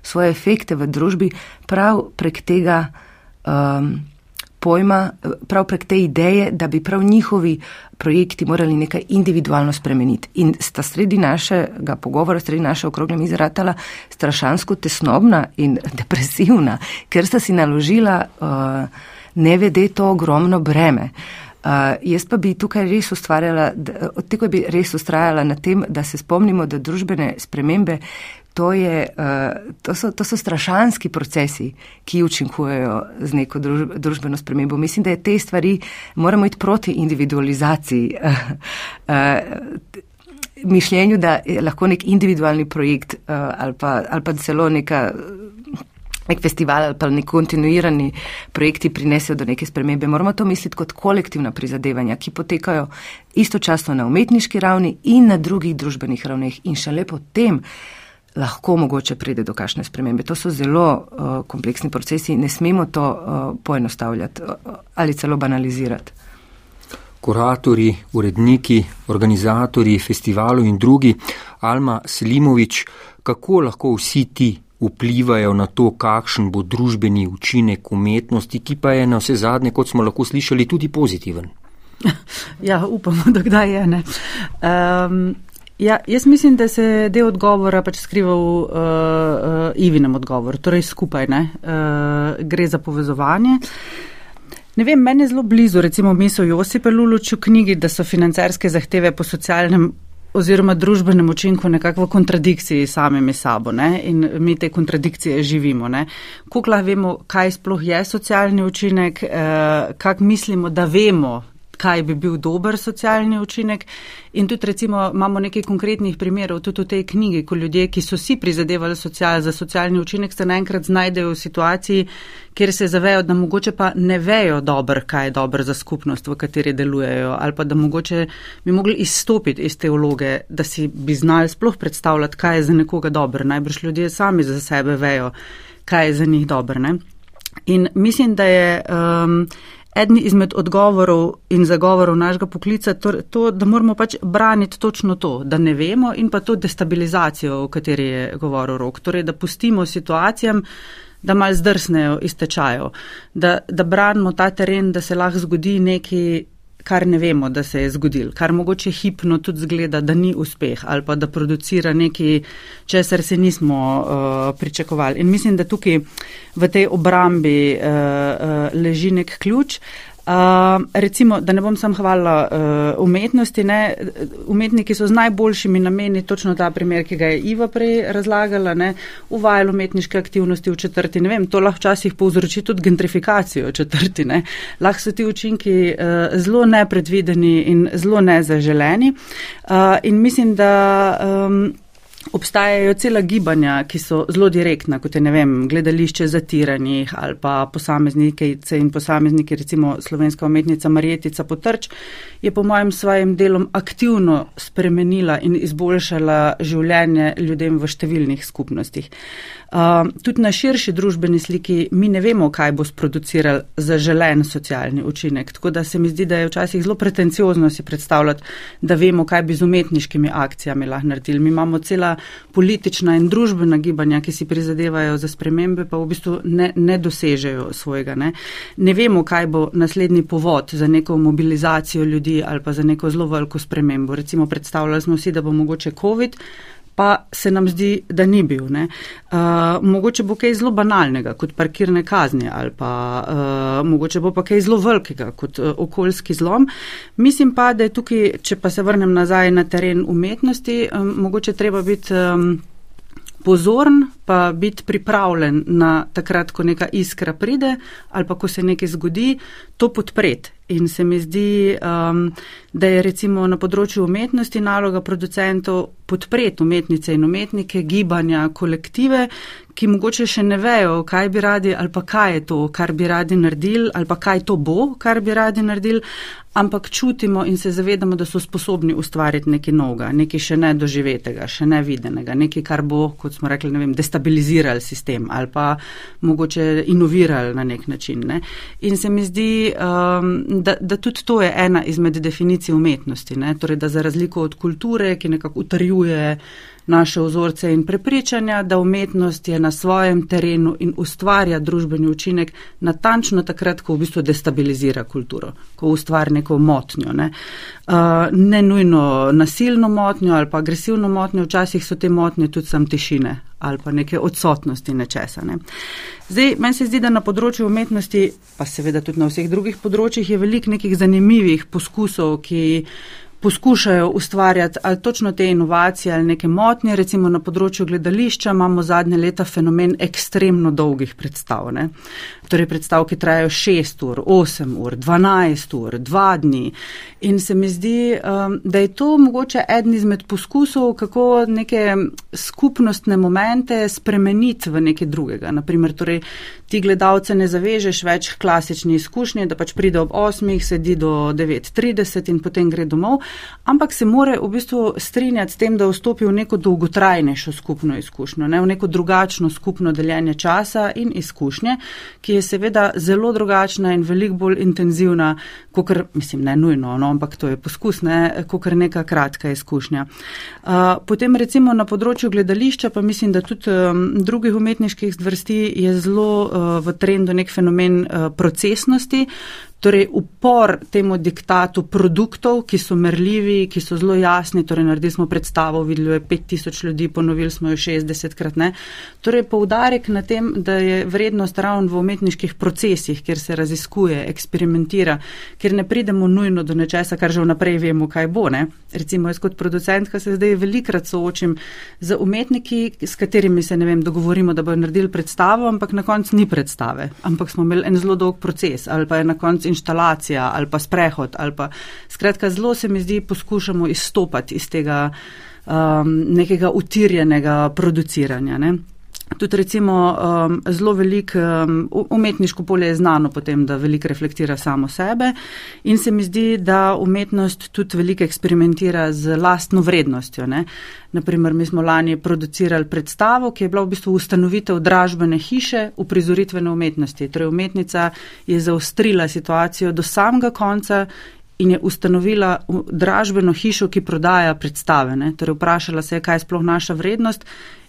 svoje efekte v družbi prav prek tega um, pojma, prav prek te ideje, da bi prav njihovi projekti morali nekaj individualno spremeniti. In sta sredi našega pogovora, sredi naše okrogle mize ratala strašansko tesnobna in <laughs> depresivna, ker sta si naložila uh, ne vede to ogromno breme. Uh, jaz pa bi tukaj res ustvarjala, od tega bi res ustrajala na tem, da se spomnimo, da družbene spremembe To, je, uh, to, so, to so strašanski procesi, ki učinkujejo z neko druž, družbeno spremembo. Mislim, da je te stvari moramo iti proti individualizaciji, uh, uh, mišljenju, da je lahko nek individualni projekt uh, ali, pa, ali pa celo neka, nek festival ali pa nek kontinuirani projekti prinesejo do neke spremembe. Moramo to misliti kot kolektivna prizadevanja, ki potekajo istočasno na umetniški ravni in na drugih družbenih ravneh in šele potem lahko mogoče pride do kakšne spremembe. To so zelo uh, kompleksni procesi, ne smemo to uh, poenostavljati uh, ali celo banalizirati. Kuratori, uredniki, organizatori festivalov in drugi, Alma Selimovič, kako lahko vsi ti vplivajo na to, kakšen bo družbeni učinek umetnosti, ki pa je na vse zadnje, kot smo lahko slišali, tudi pozitiven. <laughs> Ja, upamo, da kdaj je. Um, Ja, jaz mislim, da se del odgovora pač skriva v uh, uh, Ivinem odgovoru, torej skupaj ne, uh, gre za povezovanje. Ne vem, meni je zelo blizu, recimo misel Josipa Luluč v knjigi, da so financerske zahteve po socialnem oziroma družbenem učinku nekako v kontradikciji samimi sabo ne? in mi te kontradikcije živimo. Kukla vemo, kaj sploh je socialni učinek, uh, kak mislimo, da vemo, kaj bi bil dober socialni učinek. In tudi recimo imamo nekaj konkretnih primerov tudi v tej knjigi, ko ljudje, ki so si prizadevali social, za socialni učinek, se naenkrat znajdejo v situaciji, kjer se zavejo, da mogoče pa ne vejo dobro, kaj je dobro za skupnost, v kateri delujejo, ali pa da mogoče bi mogli izstopiti iz te vloge, da si bi znali sploh predstavljati, kaj je za nekoga dobro. Najbrž ljudje sami za sebe vejo, kaj je za njih dobro. In mislim, da je. Um, eden izmed odgovorov in zagovorov našega poklica to, to, da moramo pač braniti točno to, da ne vemo in pa to destabilizacijo, o kateri je govoril rok. Torej, da pustimo situacijam, da mal zdrsnejo iz tečajev, da, da branimo ta teren, da se lahko zgodi neki kar ne vemo, da se je zgodil, kar mogoče hipno tudi zgleda, da ni uspeh ali pa da producira nekaj, česar se nismo uh, pričakovali. In mislim, da tukaj v tej obrambi uh, uh, leži nek ključ. Uh, recimo, da ne bom sam hvala uh, umetnosti, ne, umetniki so z najboljšimi nameni, točno ta primer, ki ga je Iva prej razlagala, ne, uvajali umetniške aktivnosti v četrti, ne vem, to lahko včasih povzroči tudi gentrifikacijo četrti, ne, lahko so ti učinki uh, zelo nepredvideni in zelo nezaželeni. Uh, in mislim, da um, Obstajajo cela gibanja, ki so zelo direktna, kot je ne vem, gledališče zatiranih ali pa posameznike in posamezniki, recimo slovenska umetnica Marjetica Potrč, je po mojem svojem delom aktivno spremenila in izboljšala življenje ljudem v številnih skupnostih. Uh, tudi na širši družbeni sliki mi ne vemo, kaj bo sproduciral zaželen socialni učinek. Tako da se mi zdi, da je včasih zelo pretenciozno si predstavljati, da vemo, kaj bi z umetniškimi akcijami lahko naredili. Mi imamo cela politična in družbena gibanja, ki si prizadevajo za spremembe, pa v bistvu ne, ne dosežejo svojega. Ne. ne vemo, kaj bo naslednji povod za neko mobilizacijo ljudi ali pa za neko zelo veliko spremembo. Recimo predstavljali smo si, da bo mogoče COVID pa se nam zdi, da ni bil. Uh, mogoče bo kaj zelo banalnega, kot parkirne kazni, ali pa uh, mogoče bo pa kaj zelo velikega, kot uh, okoljski zlom. Mislim pa, da je tukaj, če pa se vrnem nazaj na teren umetnosti, um, mogoče treba biti. Um, Pozorn, pa biti pripravljen na takrat, ko neka iskra pride ali pa ko se nekaj zgodi, to podpreti. In se mi zdi, um, da je recimo na področju umetnosti naloga producentov podpreti umetnice in umetnike, gibanja, kolektive, ki mogoče še ne vejo, kaj bi radi ali pa kaj je to, kar bi radi naredili ali pa kaj to bo, kar bi radi naredili, ampak čutimo in se zavedamo, da so sposobni ustvariti nekaj novega, nekaj še nedoživetega, še nevidenega, nekaj, kar bo, kot smo rekli, ne vem, destabilizirali sistem ali pa mogoče inovirali na nek način. Ne. In se mi zdi, um, da, da tudi to je ena izmed definicij umetnosti, ne? torej da za razliko od kulture, ki nekako utrjuje naše vzorce in prepričanja, da umetnost je na svojem terenu in ustvarja družbeni učinek natančno takrat, ko v bistvu destabilizira kulturo, ko ustvari neko motnjo. Ne, uh, ne nujno nasilno motnjo ali pa agresivno motnjo, včasih so te motnje tudi sam tišine ali pa neke odsotnosti nečesa. Ne. Zdaj, meni se zdi, da na področju umetnosti, pa seveda tudi na vseh drugih področjih, je veliko nekih zanimivih poskusov, ki poskušajo ustvarjati ali točno te inovacije ali neke motnje. Recimo na področju gledališča imamo zadnje leta fenomen ekstremno dolgih predstav. Ne? Torej predstav, ki trajajo 6 ur, 8 ur, 12 ur, 2 dni. In se mi zdi, um, da je to mogoče eden izmed poskusov, kako neke skupnostne momente spremeniti v nekaj drugega. Naprimer, torej, ti gledalce ne zavežeš več klasični izkušnji, da pač pride ob 8, sedi do 9.30 in potem gre domov, ampak se more v bistvu strinjati s tem, da vstopi v neko dolgotrajnejšo skupno izkušnjo, ne, v neko drugačno skupno deljenje časa in izkušnje, ki je seveda zelo drugačna in veliko bolj intenzivna, kot mislim, ne nujno, no, ampak to je poskus, ne, kot neka kratka izkušnja. Uh, potem recimo na področju gledališča, pa mislim, da tudi um, drugih umetniških zvrsti je zelo uh, v trendu nek fenomen uh, procesnosti. Torej, upor temu diktatu produktov, ki so merljivi, ki so zelo jasni, torej naredili smo predstavo, videli je 5000 ljudi, ponovili smo jo 60 krat ne. Torej, poudarek na tem, da je vrednost ravno v umetniških procesih, kjer se raziskuje, eksperimentira, kjer ne pridemo nujno do nečesa, kar že vnaprej vemo, kaj bo. Ne. Recimo, jaz kot producentka se zdaj velikrat soočim z umetniki, s katerimi se, ne vem, dogovorimo, da bodo naredili predstavo, ampak na koncu ni predstave, ampak smo imeli en zelo dolg proces ali pa je na koncu inštalacija ali pa sprehod. Ali pa, skratka, zelo se mi zdi, poskušamo izstopati iz tega um, nekega utirjenega produciranja. Ne. Tudi recimo um, zelo velik um, umetniško polje je znano potem, da veliko reflektira samo sebe in se mi zdi, da umetnost tudi veliko eksperimentira z lastno vrednostjo. Ne. Naprimer, mi smo lani producirali predstavo, ki je bila v bistvu ustanovitev dražbene hiše v prizoritvene umetnosti. Torej, umetnica je zaostrila situacijo do samega konca in je ustanovila dražbeno hišo, ki prodaja predstave. Ne. Torej, vprašala se je, kaj je sploh naša vrednost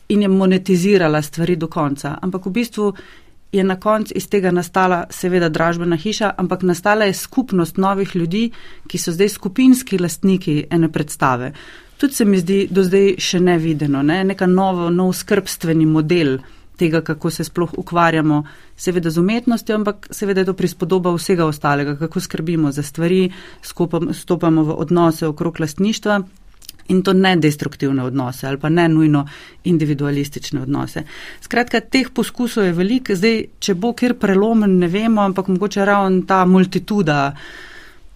in je monetizirala stvari do konca. Ampak v bistvu je na koncu iz tega nastala seveda dražbena hiša, ampak nastala je skupnost novih ljudi, ki so zdaj skupinski lastniki ene predstave. Tudi se mi zdi do zdaj še nevideno, ne? neka novo, nov skrbstveni model tega, kako se sploh ukvarjamo, seveda z umetnostjo, ampak seveda je to prispodoba vsega ostalega, kako skrbimo za stvari, stopamo v odnose okrog lastništva in to ne destruktivne odnose ali pa ne nujno individualistične odnose. Skratka, teh poskusov je veliko, zdaj, če bo kjer prelomen, ne vemo, ampak mogoče ravno ta multituda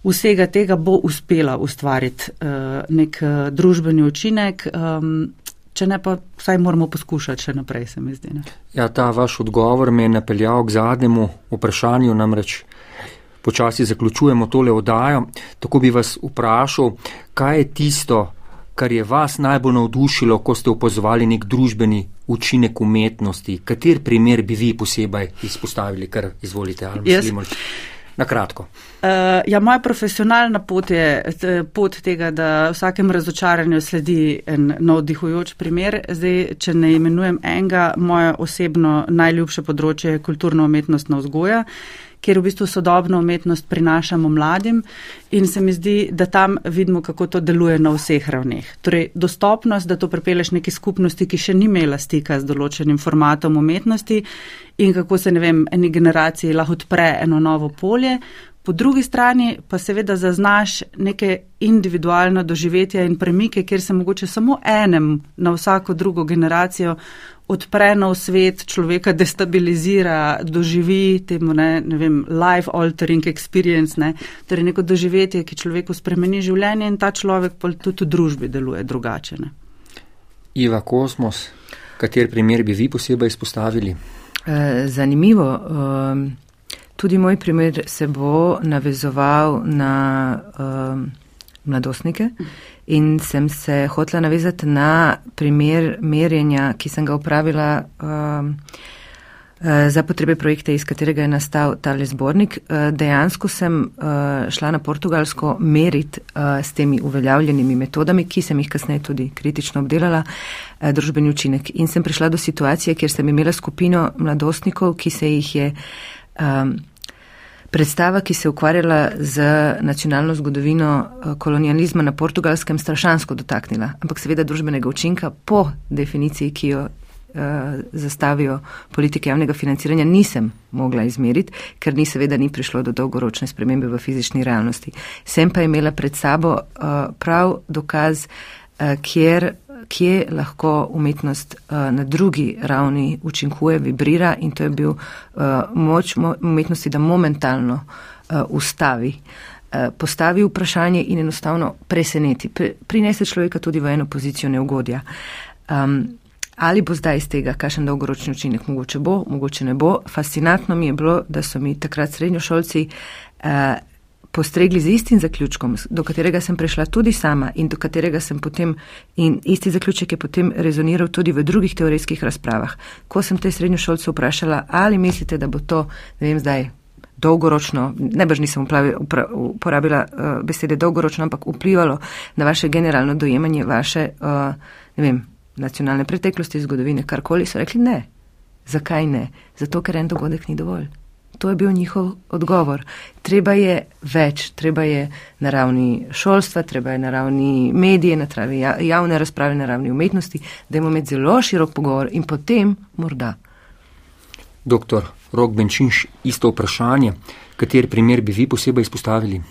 vsega tega bo uspela ustvariti uh, nek uh, družbeni učinek. Um, Če ne, pa vsaj moramo poskušati še naprej, se mi zdi. Ne? Ja, ta vaš odgovor me je napeljal k zadnjemu vprašanju, namreč počasi zaključujemo tole oddajo. Tako bi vas vprašal, kaj je tisto, kar je vas najbolj navdušilo, ko ste opozvali nek družbeni učinek umetnosti? Kater primer bi vi posebej izpostavili, kar izvolite, ali yes. na kratko? Uh, ja, moja profesionalna pot je pot tega, da vsakem razočaranju sledi en navdihujoč primer. Zdaj, če ne imenujem enega, moje osebno najljubše področje je kulturno-umetnostna vzgoja kjer v bistvu sodobno umetnost prinašamo mladim in se mi zdi, da tam vidimo, kako to deluje na vseh ravneh. Torej, dostopnost, da to prepeleš neki skupnosti, ki še ni imela stika z določenim formatom umetnosti in kako se, ne vem, eni generaciji lahko odpre eno novo polje. Po drugi strani pa seveda zaznaš neke individualno doživetje in premike, kjer se mogoče samo enem na vsako drugo generacijo odpre nov svet, človeka destabilizira, doživi temu, ne, ne vem, life altering experience, ne, torej neko doživetje, ki človeku spremeni življenje in ta človek pa tudi v družbi deluje drugače. Ne. Iva Kosmos, kater primer bi vi posebej izpostavili? Eh, zanimivo. Ehm, tudi moj primer se bo navezoval na um, mladostnike. In sem se hotla navezati na primer merjenja, ki sem ga upravila um, Eh, za potrebe projekta, iz katerega je nastal tale zbornik. Eh, dejansko sem eh, šla na Portugalsko merit s temi uveljavljenimi metodami, ki sem jih kasneje tudi kritično obdelala, družbeni učinek. In sem prišla do situacije, kjer sem imela skupino mladostnikov, ki se jih je predstava, ki se je ukvarjala z nacionalno zgodovino kolonializma na portugalskem, strašansko dotaknila. Ampak seveda družbenega učinka po definiciji, ki jo Eh, zastavijo politike javnega financiranja, nisem mogla izmeriti, ker ni seveda ni prišlo do dolgoročne spremembe v fizični realnosti. Sem pa imela pred sabo uh, prav dokaz, kjer, kje lahko umetnost uh, na drugi ravni učinkuje, vibrira in to je bil uh, moč umetnosti, da momentalno uh, ustavi. Postavi vprašanje in enostavno preseneti, prinese človeka tudi v eno pozicijo neugodja. Um, Ali bo zdaj iz tega kakšen dolgoročni učinek? Mogoče bo, mogoče ne bo. Fascinantno mi je bilo, da so mi takrat srednjošolci eh, postregli z istim zaključkom, do katerega sem prišla tudi sama in do katerega sem potem, in isti zaključek je potem rezoniral tudi v drugih teoretskih razpravah. Ko sem te srednjošolce vprašala, ali mislite, da bo to, ne vem zdaj, dolgoročno, ne baš nisem uporabila uh, besede dolgoročno, ampak vplivalo na vaše generalno dojemanje, vaše, uh, ne vem, nacionalne preteklosti, zgodovine, karkoli, so rekli ne. Zakaj ne? Zato, ker en dogodek ni dovolj. To je bil njihov odgovor. Treba je več, treba je na ravni šolstva, treba je na ravni medije, na ravni ja, javne razprave, na ravni umetnosti, da imamo med zelo širok pogovor in potem morda. Doktor Rok Benčinš, isto vprašanje. Kateri primer bi vi posebej izpostavili?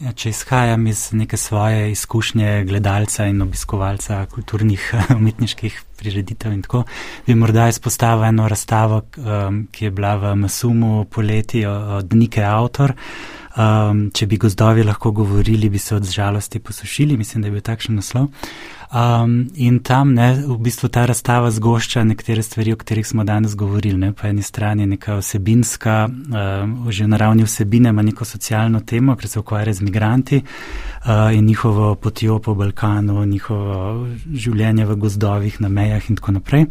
Ja, če izhajam iz neke svoje izkušnje gledalca in obiskovalca kulturnih <laughs> umetniških prireditev in tako, bi morda izpostavil eno razstavo, um, ki je bila v Masumu poleti od Nike Autor. Um, če bi gozdovi lahko govorili, bi se od žalosti posušili, mislim, da je bil takšen naslov. Um, in tam ne, v bistvu ta razstava zgošča nekatere stvari, o katerih smo danes govorili. Ne. Po eni strani je neka osebinska, um, že na ravni vsebine ima neko socialno temo, ker se ukvarja z migranti uh, in njihovo potjo po Balkanu, njihovo življenje v gozdovih, na mejah in tako naprej.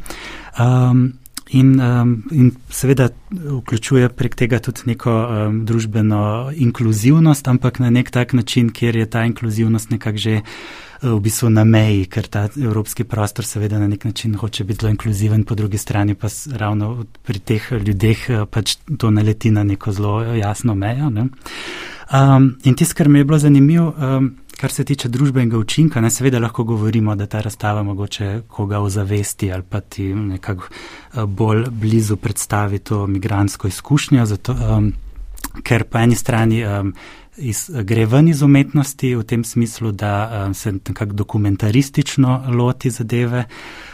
Um, In, um, in seveda vključuje prek tega tudi neko um, družbeno inkluzivnost, ampak na nek tak način, kjer je ta inkluzivnost nekako že uh, v bistvu na meji, ker ta evropski prostor seveda na nek način hoče biti zelo inkluziven, po drugi strani pa ravno pri teh ljudeh uh, pač to naleti na neko zelo jasno mejo. Um, in tisto, kar mi je bilo zanimivo, um, Kar se tiče družbenega učinka, ne seveda lahko govorimo, da ta razstava mogoče koga ozavesti ali pa ti nekako eh, bolj blizu predstavi to migransko izkušnjo, zato, um, ker po eni strani um, iz, gre ven iz umetnosti v tem smislu, da um, se nekako dokumentaristično loti zadeve.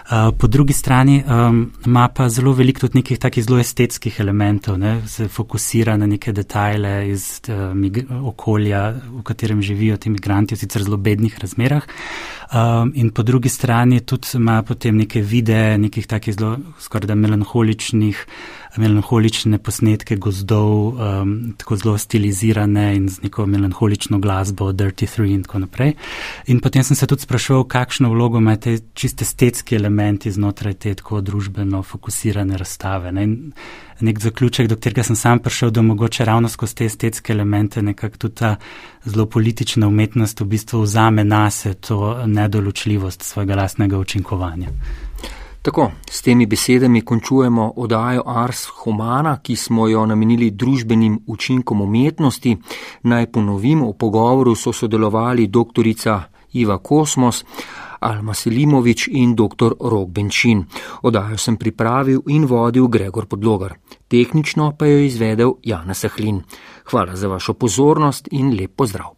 Uh, po drugi strani um, ima pa zelo veliko tudi nekih takih zelo estetskih elementov, ne? se fokusira na neke detajle iz uh, okolja, v katerem živijo ti imigranti v sicer zelo bednih razmerah. Um, in po drugi strani tudi ima potem neke videe, nekih takih zelo skoraj da melanholičnih melanholične posnetke gozdov, um, tako zelo stilizirane in z neko melanholično glasbo, Dirty Three in tako naprej. In potem sem se tudi spraševal, kakšno vlogo imajo te čiste estetski elementi znotraj te tako družbeno fokusirane razstave. Ne? In nek zaključek, do katerega sem sam prišel, da mogoče ravno skozi te estetske elemente nekako tudi ta zelo politična umetnost v bistvu vzame nase to nedoločljivost svojega lastnega učinkovanja. Tako, s temi besedami končujemo oddajo Ars Humana, ki smo jo namenili družbenim učinkom umetnosti. Naj ponovimo, v pogovoru so sodelovali dr. Iva Kosmos, Alma Selimovič in dr. Rok Benčin. Oddajo sem pripravil in vodil Gregor Podlogar. Tehnično pa jo je izvedel Jana Sahlin. Hvala za vašo pozornost in lep pozdrav.